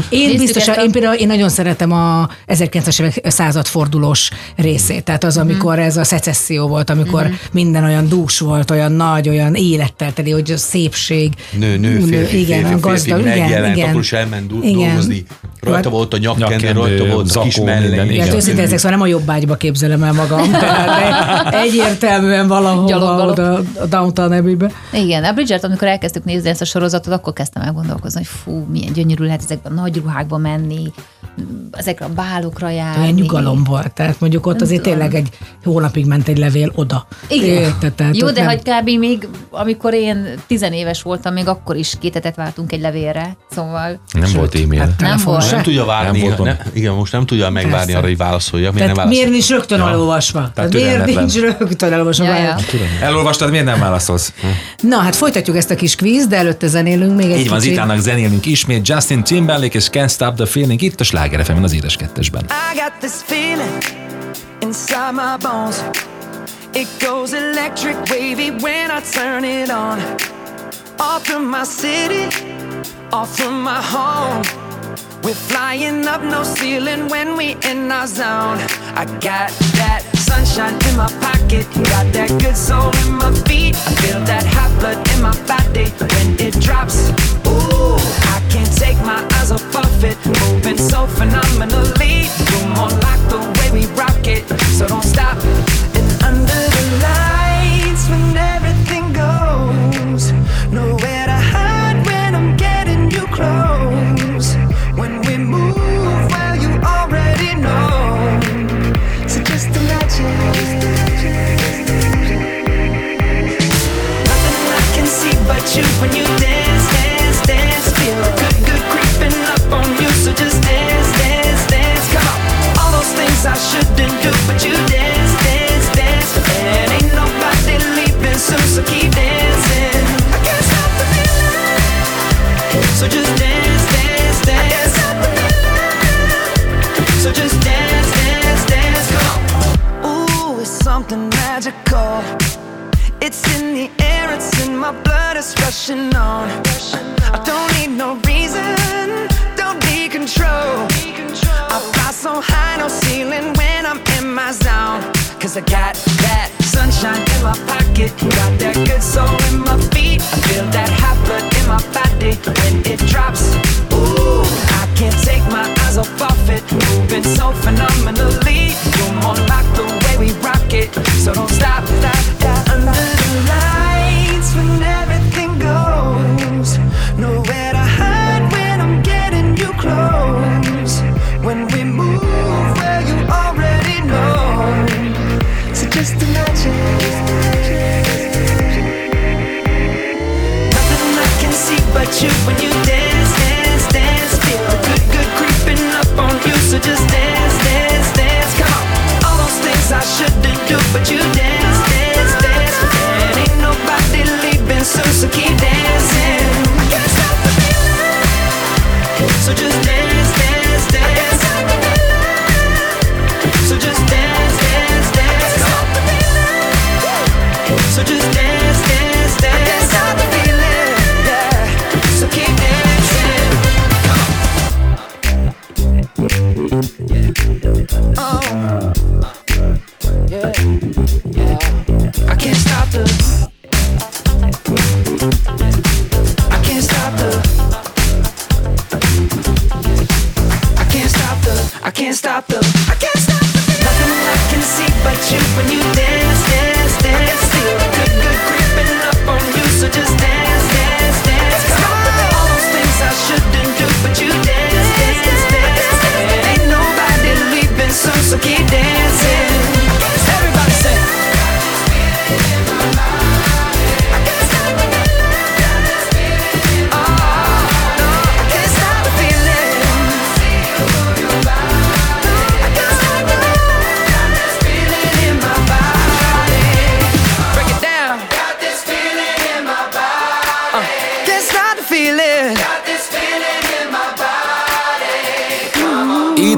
Én biztos, én például én nagyon szeretem a 1900-es évek századfordulós részét, tehát az, Mhm. amikor ez a szecesszió volt, amikor minden olyan dús volt, olyan nagy, olyan élettel teli, hogy a szépség. Nő, nő, férfi, igen, férfi, olyan férfi, gazdag, igen, megjelent, igen. akkor is elment do- Igen. dolgozni. Rajta volt a nyakkendő, rajta volt a kis mellény. igen. Őszintén ezek szóval nem a jobb ágyba képzelem el magam, tehát egyértelműen valahol Gyalogolok. oda a Downtown Abbey-be. Igen, a Bridgerton, amikor elkezdtük nézni ezt a sorozatot, akkor kezdtem el gondolkozni, hogy fú, milyen gyönyörű lehet ezekben a nagy ruhákba menni, ezekre a bálokra járni. Olyan nyugalom volt, tehát mondjuk ott azért tudom. tényleg egy hónapig ment egy levél oda. Igen. Érted? Tehát Jó, de nem- hogy kb. még, amikor én tizenéves voltam, még akkor is kétetet váltunk egy levélre, szóval Nem volt e-mail. Hát telefon volt. se. Nem tudja várni, Nem volt nem, igen, most nem tudja megvárni Persze. arra, hogy válaszoljak. Miért nem válaszol? miért nincs rögtön elolvasva? Tehát miért nincs rögtön elolvasva? Ja, ja. Elolvastad, miért nem válaszolsz? Na, hát folytatjuk ezt a kis kvíz, de előtte zenélünk még egy Így van. Zitának zenélünk ismét Justin Timberlake és Can't Stop the Feeling itt a Sláger FM-en az édes kettesben. I got this feeling inside my bones. It goes electric wavy when I turn it on. Off from my city, off from my home. We're flying up no ceiling when we in our zone. I got that sunshine in my pocket, got that good soul in my feet. I feel that hot blood in my body when it drops. Ooh, I can't take my eyes off of it, moving so phenomenally.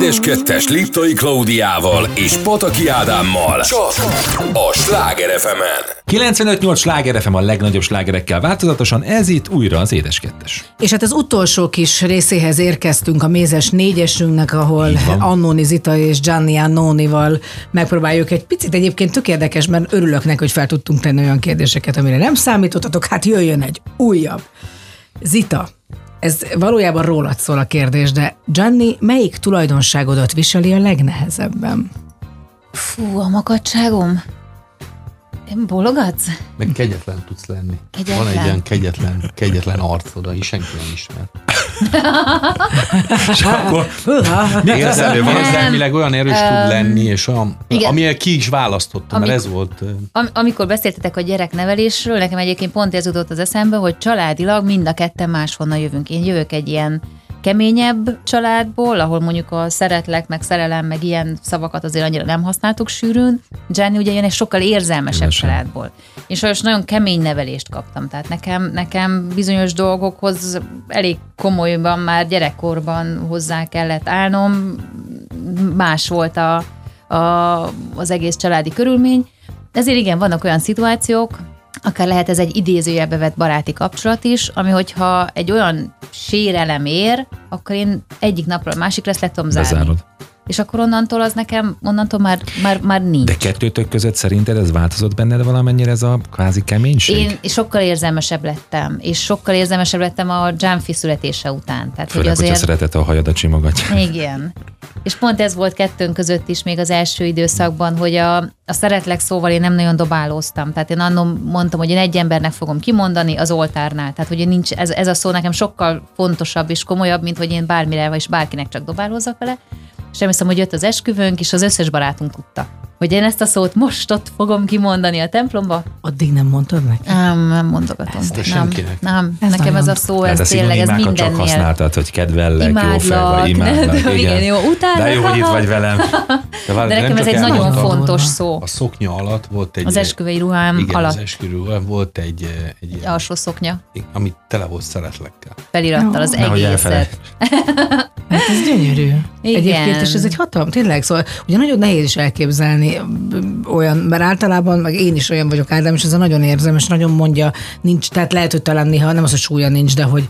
Egyes Liptai Klaudiával és Pataki Ádámmal. Csak a Sláger fm 95-8 Sláger FM a legnagyobb slágerekkel változatosan, ez itt újra az édes kettes. És hát az utolsó kis részéhez érkeztünk a mézes négyesünknek, ahol Annoni Zita és Gianni Annonival megpróbáljuk egy picit egyébként tök érdekes, mert örülök neki, hogy fel tudtunk tenni olyan kérdéseket, amire nem számítottatok, hát jöjjön egy újabb. Zita, ez valójában rólad szól a kérdés, de Gianni, melyik tulajdonságodat viseli a legnehezebben? Fú, a makadságom. Bologatsz? Meg kegyetlen tudsz lenni. Kegyetlen. Van egy ilyen kegyetlen, kegyetlen arcod, ami senki nem ismer. És akkor Érzelő, érzelmileg olyan erős tud lenni, és olyan, igen. amilyen ki is választottam, mert Amik- ez volt... Am- amikor beszéltetek a gyereknevelésről, nekem egyébként pont ez jutott az eszembe, hogy családilag mind a ketten máshonnan jövünk. Én jövök egy ilyen keményebb családból, ahol mondjuk a szeretlek, meg szerelem, meg ilyen szavakat azért annyira nem használtuk sűrűn. Jenny ugye jön egy sokkal érzelmesebb Érzelmesen. családból. Én sajnos nagyon kemény nevelést kaptam, tehát nekem, nekem bizonyos dolgokhoz elég komolyban már gyerekkorban hozzá kellett állnom, más volt a, a, az egész családi körülmény. Ezért igen, vannak olyan szituációk, akár lehet ez egy idézőjelbe vett baráti kapcsolat is, ami hogyha egy olyan sérelem ér, akkor én egyik napról a másikra ezt le tudom zárni. bezárod. És akkor onnantól az nekem, onnantól már, már, már nincs. De kettőtök között szerinted ez változott benned valamennyire ez a kvázi keménység? Én sokkal érzelmesebb lettem, és sokkal érzelmesebb lettem a Jumfi születése után. Tehát, Főleg, hogyha szeretett a hajadat simogatja. Igen. És pont ez volt kettőnk között is még az első időszakban, hogy a, a szeretlek szóval én nem nagyon dobálóztam. Tehát én annól mondtam, hogy én egy embernek fogom kimondani az oltárnál. Tehát, hogy nincs, ez, ez a szó nekem sokkal fontosabb és komolyabb, mint hogy én bármire és bárkinek csak dobálózzak vele. És emlékszem, hogy jött az esküvőnk, és az összes barátunk tudta, hogy én ezt a szót most ott fogom kimondani a templomba. Addig nem mondtad neki? Nem, nem mondogatom. Ezt nem, senkinek. nem. Ez nekem ez a szó, Tehát ez a tényleg, ez szinonimákat csak mindennél. használtad, hogy kedvellek, jó fej Imádlak, vagy, imádlak. nem, igen, jó, utálok. De jó, hogy itt vagy velem. De, várj, De nekem ez egy nagyon fontos szó. A szoknya alatt volt egy... Az esküvői ruhám igen, alatt. az esküvői ruhám volt egy, ö, egy ilyen, Alsó szoknya ami tele volt szeretlekkel. felirattal az egészet. Hát ez gyönyörű. Igen. Egyébként, és ez egy hatalom, tényleg, szóval ugye nagyon nehéz is elképzelni olyan, mert általában, meg én is olyan vagyok, Ádám, és ez a nagyon érzem, és nagyon mondja, nincs, tehát lehet, hogy talán néha nem az, hogy súlya nincs, de hogy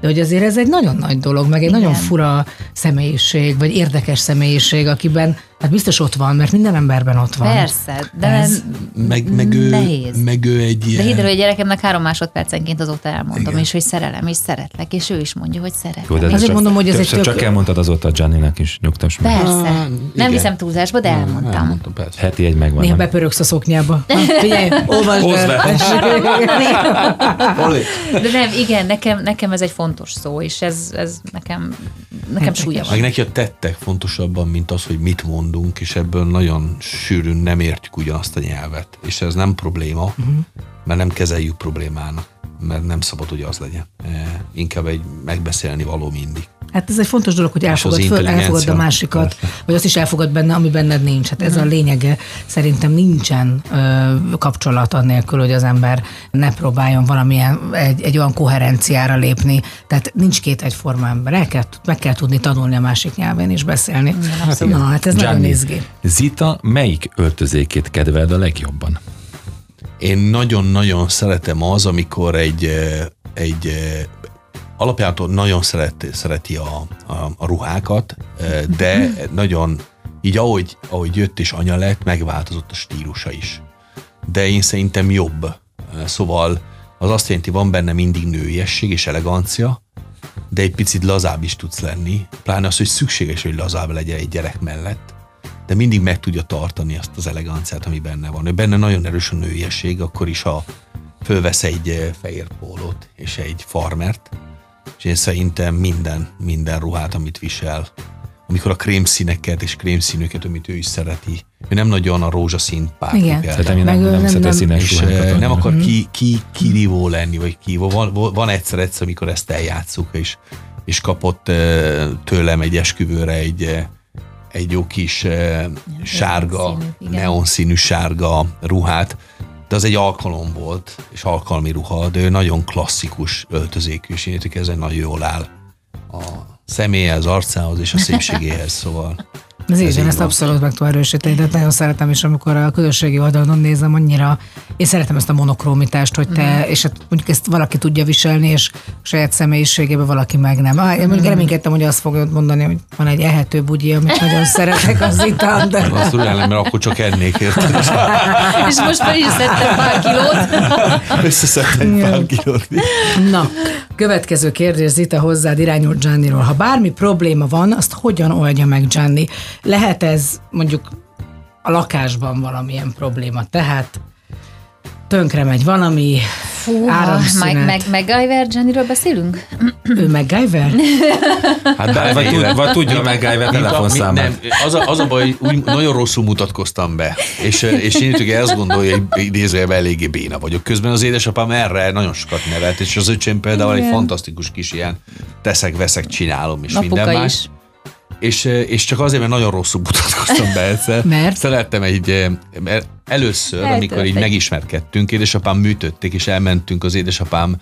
de hogy azért ez egy nagyon nagy dolog, meg egy Igen. nagyon fura személyiség, vagy érdekes személyiség, akiben hát biztos ott van, mert minden emberben ott van. Persze, de Ez- Meg, meg, ő, Nehéz. meg ő egy De ilyen... hidd el, hogy a gyerekemnek három másodpercenként azóta elmondom, Igen. és hogy szerelem, és szeretlek, és ő is mondja, hogy. Jó, de Azért csak, mondom, hogy ez egy tök- csak elmondtad azóta Gianninak is, nyugtass meg. Persze. Ah, nem igen. viszem túlzásba, de elmondtam. Elmondtam, persze. Heti egy megvan. Néha nem? bepörögsz a szoknyába. Figyelj, olvasd De nem, igen, nekem, nekem ez egy fontos szó, és ez, ez nekem, nekem súlya Meg van. neki a tettek fontosabban, mint az, hogy mit mondunk, és ebből nagyon sűrűn nem értjük ugyanazt a nyelvet. És ez nem probléma, uh-huh. mert nem kezeljük problémának, mert nem szabad, hogy az legyen. E, inkább egy megbeszélni való mindig. Hát ez egy fontos dolog, hogy elfogad, föl, elfogad a másikat, vagy azt is elfogad benne, ami benned nincs. Hát ez a lényege. Szerintem nincsen ö, kapcsolat annélkül, hogy az ember ne próbáljon valamilyen, egy, egy olyan koherenciára lépni. Tehát nincs két egyforma ember. El kell, meg kell tudni tanulni a másik nyelven és beszélni. Na, hát ez nagyon Gianni, izgi. Zita melyik öltözékét kedveld a legjobban? Én nagyon-nagyon szeretem az, amikor egy, egy alapjától nagyon szeret, szereti a, a, a ruhákat, de nagyon, így ahogy, ahogy jött és anya lett, megváltozott a stílusa is. De én szerintem jobb. Szóval az azt jelenti, van benne mindig nőiesség és elegancia, de egy picit lazább is tudsz lenni. Pláne az, hogy szükséges, hogy lazább legyen egy gyerek mellett de mindig meg tudja tartani azt az eleganciát, ami benne van. Ő benne nagyon erős a nőiesség, akkor is, ha fölvesz egy eh, fehér pólót és egy farmert, és én szerintem minden, minden ruhát, amit visel, amikor a krémszíneket és krémszínűket, amit ő is szereti, ő nem nagyon a rózsaszín párti Igen. Szerintem nem, nem, nem- szeret nem- színes És eh, nem akar ki, ki, kirívó lenni, vagy kívó. Van, van egyszer, egyszer, amikor ezt eljátszuk, és, és kapott eh, tőlem egy esküvőre egy, eh, egy jó kis sárga, színű, igen. neon színű sárga ruhát, de az egy alkalom volt, és alkalmi ruha, de ő nagyon klasszikus öltözékű, és én értek, ezen nagyon jól áll a személyhez, arcához és a szépségéhez, szóval. Ez így ezt van. abszolút meg tudom erősíteni, tehát nagyon szeretem is, amikor a közösségi oldalon nézem, annyira, én szeretem ezt a monokrómitást, hogy te, és hát mondjuk ezt valaki tudja viselni, és saját személyiségében valaki meg nem. Ah, én mondjuk reménykedtem, hogy azt fogod mondani, hogy van egy ehető bugyi, amit nagyon szeretek az italt, de Azt remélem, mert akkor csak ennék érted. És most fel is szedtem pár kilót. Összeszedtem egy pár kilót. Na, következő kérdés Zita hozzád irányul Gianniról. Ha bármi probléma van, azt hogyan oldja meg Gianni? Lehet ez mondjuk a lakásban valamilyen probléma, tehát tönkre megy valami, Fú, meg, áramszünet, meg, MacGyver Jennyről beszélünk? ő MacGyver? Hát Vagy, bármilyen- tud, vagy tudja a MacGyver telefonszámát. Nem, az a, az a baj, hogy úgy nagyon rosszul mutatkoztam be, és, és én ugye azt gondolja, hogy idézőjelben eléggé béna vagyok. Közben az édesapám erre nagyon sokat nevelt, és az öcsém például egy fantasztikus kis ilyen teszek-veszek csinálom, és minden Napuka más. is. És, és csak azért, mert nagyon rosszul mutatkoztam be egyszer. Mert? Szerettem egy, mert először, Eltört amikor így egy- megismerkedtünk, édesapám műtötték, és elmentünk az édesapám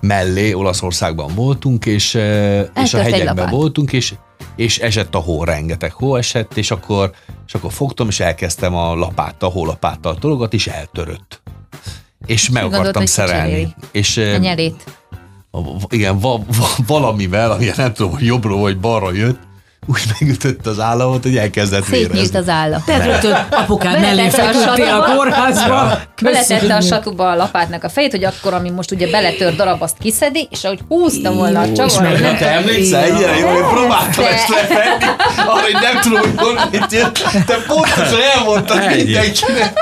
mellé, Olaszországban voltunk, és, és a egy hegyekben lapát. voltunk, és, és esett a hó, rengeteg hó esett, és akkor, és akkor fogtam, és elkezdtem a lapáttal, hólapáttal tologat, és eltörött. És meg gondolt, akartam szerelni. És, A nyelét. a- igen, va, va, valamivel, ami nem tudom, hogy jobbról vagy balra jött, úgy megütött az államot, hogy elkezdett Szétnyílt vérezni. az álla. Te rögtön apukád mellé a feküdtél a satúba. kórházba. Beletette a satuba a lapátnak a fejét, hogy akkor, ami most ugye beletör darab, azt kiszedi, és ahogy húzta volna a Jó, és csavar, meg- nem Te emlékszel, ennyire jól, én próbáltam De- ezt levenni, arra, hogy nem tudom, hogy honnét jött, te pontosan elmondtad mindenkinek.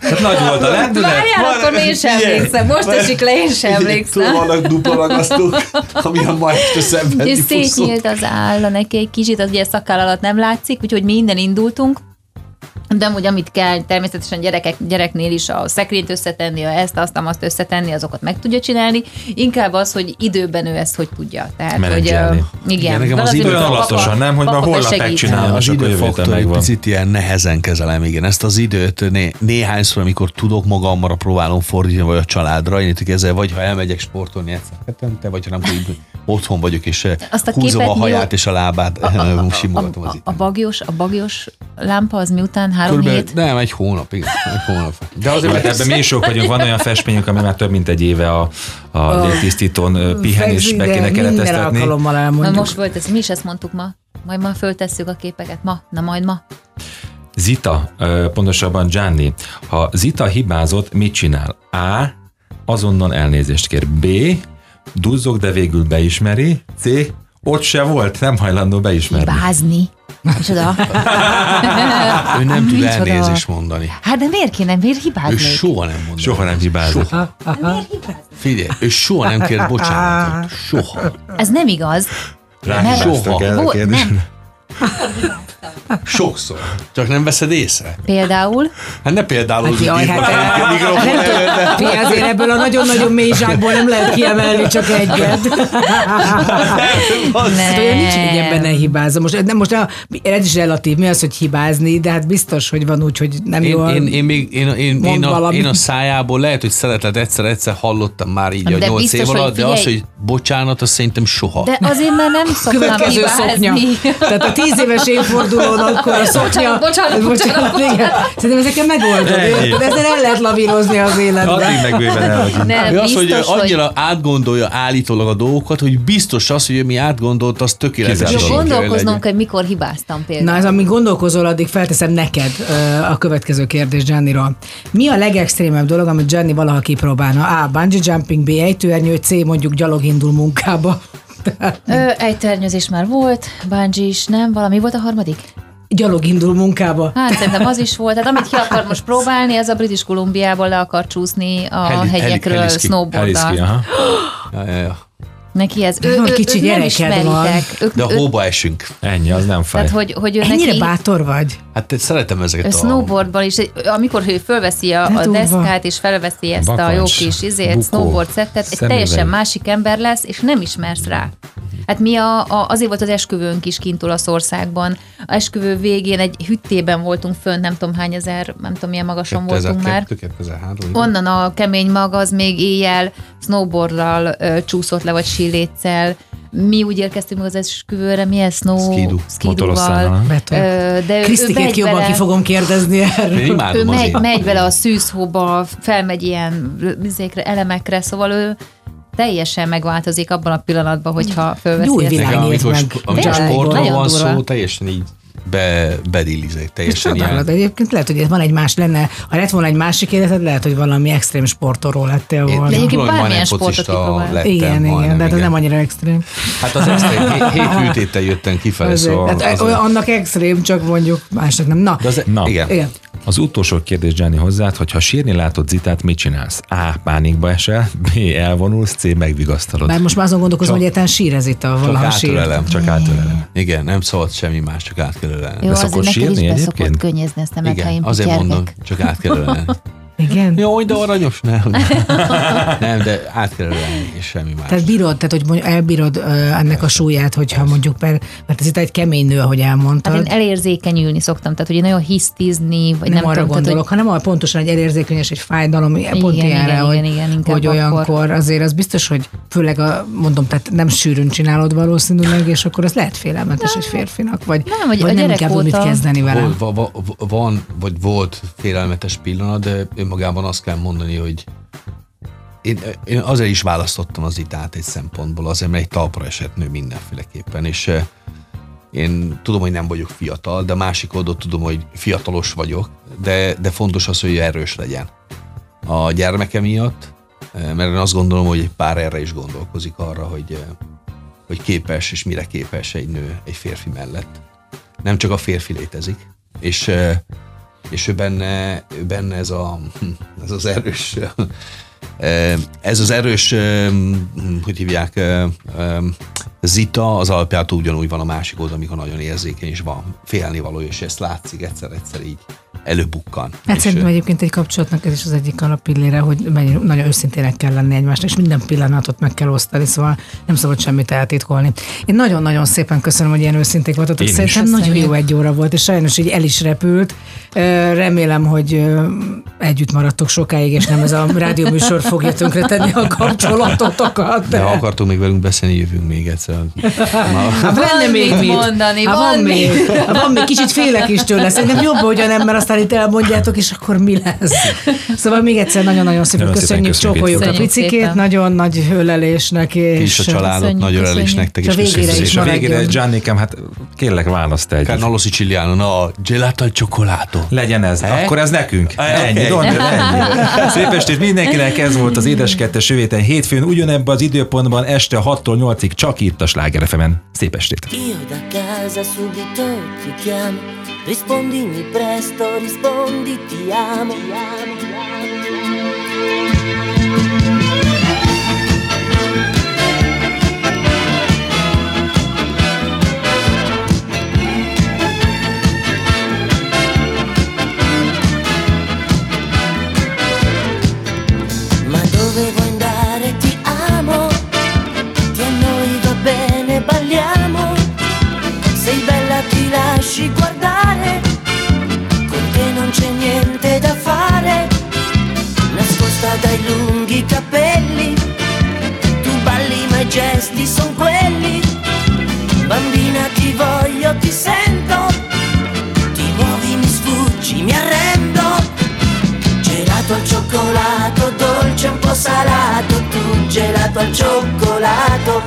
Tehát nagy volt a lendület. Várjál, akkor én sem emlékszem. Most esik le, én sem emlékszem. Tudod, vannak dupla ragasztók, ami a ma este szemben És szétnyílt az álla neki egy kicsit, az ugye szakkál alatt nem látszik, úgyhogy mi innen indultunk. De amúgy amit kell, természetesen gyerekek, gyereknél is a szekrényt összetenni, a ezt, azt, azt összetenni, azokat meg tudja csinálni. Inkább az, hogy időben ő ezt hogy tudja. Tehát, hogy, Menedzselni. ö, igen. Igen, nekem az azért idő a olyan lassan, nem, hogy már holnap megcsinálom. az héten időfaktor egy picit ilyen nehezen kezelem, igen. Ezt az időt né- néhányszor, amikor tudok magamra próbálom fordítani, vagy a családra, én ezzel, vagy ha elmegyek sportolni egyszer hetente, vagy ha nem, hogy otthon vagyok, és Azt a húzom a haját és a lábát, A, a, a, az a, itt. a, bagyos, a bagyos lámpa az miután három Körülbelül, hét? nem, egy hónap, igen, egy hónap. De azért, Mert ebben mi is sok vagyunk, van olyan festményünk, ami már több mint egy éve a, a légtisztítón ö, pihen, és be kéne kereteztetni. Na most volt ez, mi is ezt mondtuk ma. Majd ma föltesszük a képeket. Ma? Na majd ma. Zita, pontosabban Gianni, ha Zita hibázott, mit csinál? A. Azonnal elnézést kér. B. Duzzog, de végül beismeri. C. Ott se volt, nem hajlandó beismerni. Hibázni. Micsoda? ő nem tud Micsoda? elnézést mondani. Hát de miért kéne? Miért Ő hibáznék? soha nem mond. Soha nem hibázott. Soha. Figyelj, ő soha nem kér bocsánatot. Soha. Ez nem igaz. Ráhibáztak Soha. erre a Volt, nem. Sokszor. Csak nem veszed észre. Például. Hát ne például Hát jaj, hát a mikrofon nem tudom, előtt. Figyelj, azért ebből a nagyon-nagyon mély zsákból nem lehet kiemelni csak egyet. Hát olyan nincs, hogy ebben ne hibázom. Most, nem, most a, ez is relatív, mi az, hogy hibázni, de hát biztos, hogy van úgy, hogy nem Én, jól. én, én, még, én, én, én, a, én a szájából lehet, hogy szeretet egyszer-egyszer hallottam már így a De nyolc biztos, év hogy alatt, de az, hogy bocsánat, az szerintem soha. De azért, mert nem szoktam hibázni. Tehát a tíz éves évfordulón akkor a szoknya. Bocsánat, bocsánat, bocsánat. igen. Szerintem ezeken megoldod. Érted? Ezzel el lehet lavírozni az életben. Addig meg bőven el vagyunk. Nem, az, hogy annyira átgondolja állítólag a dolgokat, hogy biztos az, hogy mi átgondolt, az tökéletes. Jó, Dolog gondolkoznunk, hogy mikor hibáztam Na, például. ez amíg gondolkozol, addig felteszem neked a következő kérdés Gianniról. Mi a legextrémebb dolog, amit Gianni valaha kipróbálna? A. Bungee jumping, B. Ejtőernyő, C. mondjuk gyalog indul munkába. Ö, egy ternyőzés már volt, bungee is, nem? Valami volt a harmadik? gyalog indul munkába. Hát szerintem az is volt. Hát amit ki akar most próbálni, ez a British Columbiából le akar csúszni a Heli- hegyekről heli- snowboarddal. aha. Ja, ja, ja. Neki ez. Ő, ő, kicsi ők nem ismeritek. Ők, De a hóba esünk. Ennyi, az nem fáj. tehát, hogy, hogy ő Ennyire neki... bátor vagy? Hát te szeretem ezeket Ő a... snowboardban is, amikor ő fölveszi a, De a deszkát, és felveszi ezt a jó Bakancs, kis izét, bukó, snowboard szettet, egy szemüveg. teljesen másik ember lesz, és nem ismersz rá. Hát mi a, a, azért volt az esküvőnk is kint Olaszországban. A esküvő végén egy hüttében voltunk fönn, nem tudom hány ezer, nem tudom milyen magason voltunk már. 2002, 2003. Onnan a kemény mag az még éjjel snowboarddal ö, csúszott le, vagy síléccel. Mi úgy érkeztünk meg az esküvőre, mi ez? Snow, Skidu. Ö, De Krisztikét jobban bele- ki fogom kérdezni erről. Ő megy, megy bele a szűzhóba, felmegy ilyen elemekre, szóval ő teljesen megváltozik abban a pillanatban, hogyha fölveszi Új ezt. világ. Nézd amikor, meg. amikor sportról nagyon van durva. szó, teljesen így be, bedillizek, teljesen csodálat. ilyen. Egyébként lehet, hogy van egy más lenne, ha lett volna egy másik életed, lehet, hogy valami extrém sportoló lettél Én volna. De egyébként bármilyen sportot lettem, igen, igen, de hát ez nem annyira extrém. Hát az extrém, hét, hét műtéttel jöttem kifelé, Azért. szóval... Hát, az- annak extrém, csak mondjuk másnak nem. Na, de az, Na. igen. igen. Az utolsó kérdés, Gianni, hozzád, hogy ha sírni látod Zitát, mit csinálsz? A. Pánikba esel, B. Elvonulsz, C. Megvigasztalod. Bár most már azon gondolkozom, Csak- hogy egyáltalán sír ez itt a Csak valaha sír. átölelem. Csak átölelem. Igen, nem szabad semmi más, csak át kell ölelni. Jó, De azért szokott neked is sírni be egyébként? szokott könnyezni ezt a Igen, azért mondom, csak át kell ölelni. Igen? Jó, de aranyos, nem. nem, de át kell ölelni, és semmi más. Tehát bírod, tehát hogy mondjuk elbírod uh, ennek a súlyát, hogyha mondjuk, mert, mert ez itt egy kemény nő, ahogy elmondtad. Hát én elérzékenyülni szoktam, tehát hogy nagyon hisztizni, vagy nem, nem, nem arra tudom, gondolok, tehát, hanem arra pontosan egy elérzékenyes, egy fájdalom, igen, pont Igen, ilyenre, igen, hogy, igen, igen, hogy akkor. olyankor azért az biztos, hogy főleg a, mondom, tehát nem sűrűn csinálod valószínűleg, és akkor az lehet félelmetes egy férfinak, vagy Nem, hogy vagy a nem tud mit kezdeni vele. Van, vagy volt félelmetes pillanat, de önmagában azt kell mondani, hogy én, én azért is választottam az itát egy szempontból, azért, mert egy talpra esett nő mindenféleképpen, és eh, én tudom, hogy nem vagyok fiatal, de másik oldalt tudom, hogy fiatalos vagyok, de, de fontos az, hogy erős legyen. A gyermeke miatt, eh, mert én azt gondolom, hogy egy pár erre is gondolkozik arra, hogy, eh, hogy képes és mire képes egy nő egy férfi mellett. Nem csak a férfi létezik, és, és ő benne, ő benne ez, a, ez az erős ez az erős, eh, hogy hívják, zita az alapjától ugyanúgy van a másik oldal, amikor nagyon érzékeny, és van félnivaló, és ezt látszik egyszer-egyszer így előbukkan. Hát És, szerintem egyébként egy kapcsolatnak ez is az egyik alapillére, hogy mennyire- nagyon őszintének kell lenni egymásnak, és minden pillanatot meg kell osztani, szóval nem szabad semmit eltitkolni. Én nagyon-nagyon szépen köszönöm, hogy ilyen őszinték voltatok. Én is. Szerintem nagyon Köszönjük. jó egy óra volt, és sajnos így el is repült. Remélem, hogy együtt maradtok sokáig, és nem ez a rádióműsor fogja tönkretenni a kapcsolatotokat. de ha akartok még velünk beszélni, jövünk még egyszer. Na, Hát lenne Van még mit mondani, Hát van van még. mit. Hát van még, kicsit félek is tőle. Szerintem jobb, hogy nem, mert aztán itt elmondjátok, és akkor mi lesz. Szóval még egyszer nagyon-nagyon szépen Nagyon köszönjük, köszönjük, csókoljuk a picikét, szépen. nagyon nagy ölelésnek. Ti is És a családot, Köszönjük, nagy ölelés nektek És a is. végére köszönjük. is És a végére, maradjon. Giannikám, hát kérlek választ egy. Carnolo Siciliano, no, gelato al cioccolato. Legyen ez. Eh? Akkor ez nekünk. Ennyi, ennyi. Szép estét mindenkinek, ez volt az Édeskettes jövő héten hétfőn, ugyanebben az időpontban este 6-tól 8-ig csak itt a Sláger FM-en. Szép estét! Io da casa subito ti chiamo, rispondimi presto, rispondi ti amo. Ti amo, ti amo. Ma i gesti son quelli. Bambina ti voglio, ti sento, ti muovi, mi sfuggi, mi arrendo. Gelato al cioccolato, dolce un po' salato, tu gelato al cioccolato.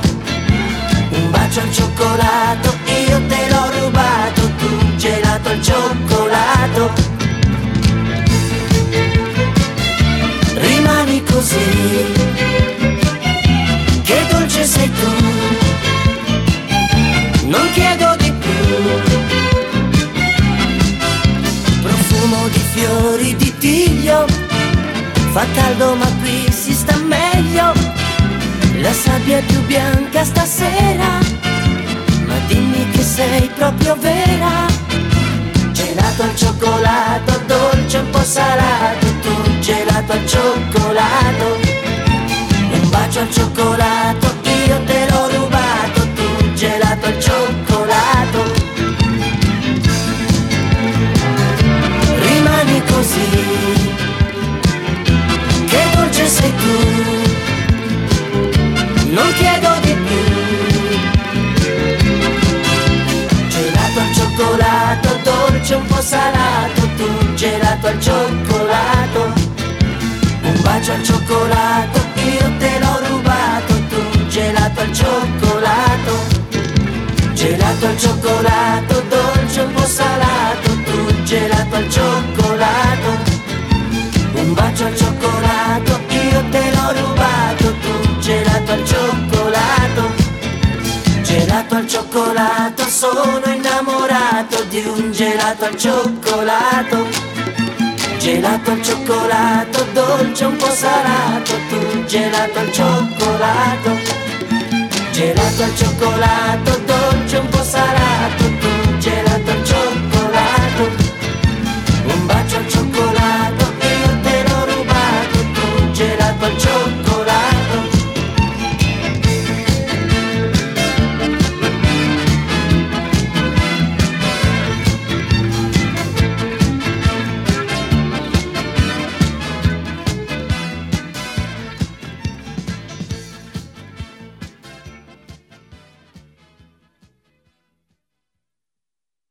Un bacio al cioccolato, io te l'ho rubato, tu gelato al cioccolato. Rimani così, Fa caldo ma qui si sta meglio. La sabbia è più bianca stasera. Ma dimmi che sei proprio vera. Gelato al cioccolato, dolce un po' salato. Tu gelato al cioccolato. Un bacio al cioccolato, io te sei tu, non chiedo di più. Gelato al cioccolato, dolce un po' salato, tu gelato al cioccolato. Un bacio al cioccolato, io te l'ho rubato, tu gelato al cioccolato. Gelato al cioccolato, dolce un po' salato, tu gelato al cioccolato. Un bacio al cioccolato io te l'ho rubato, tu gelato al cioccolato. Gelato al cioccolato, sono innamorato di un gelato al cioccolato. Gelato al cioccolato, dolce un po' salato, tu gelato al cioccolato. Gelato al cioccolato, dolce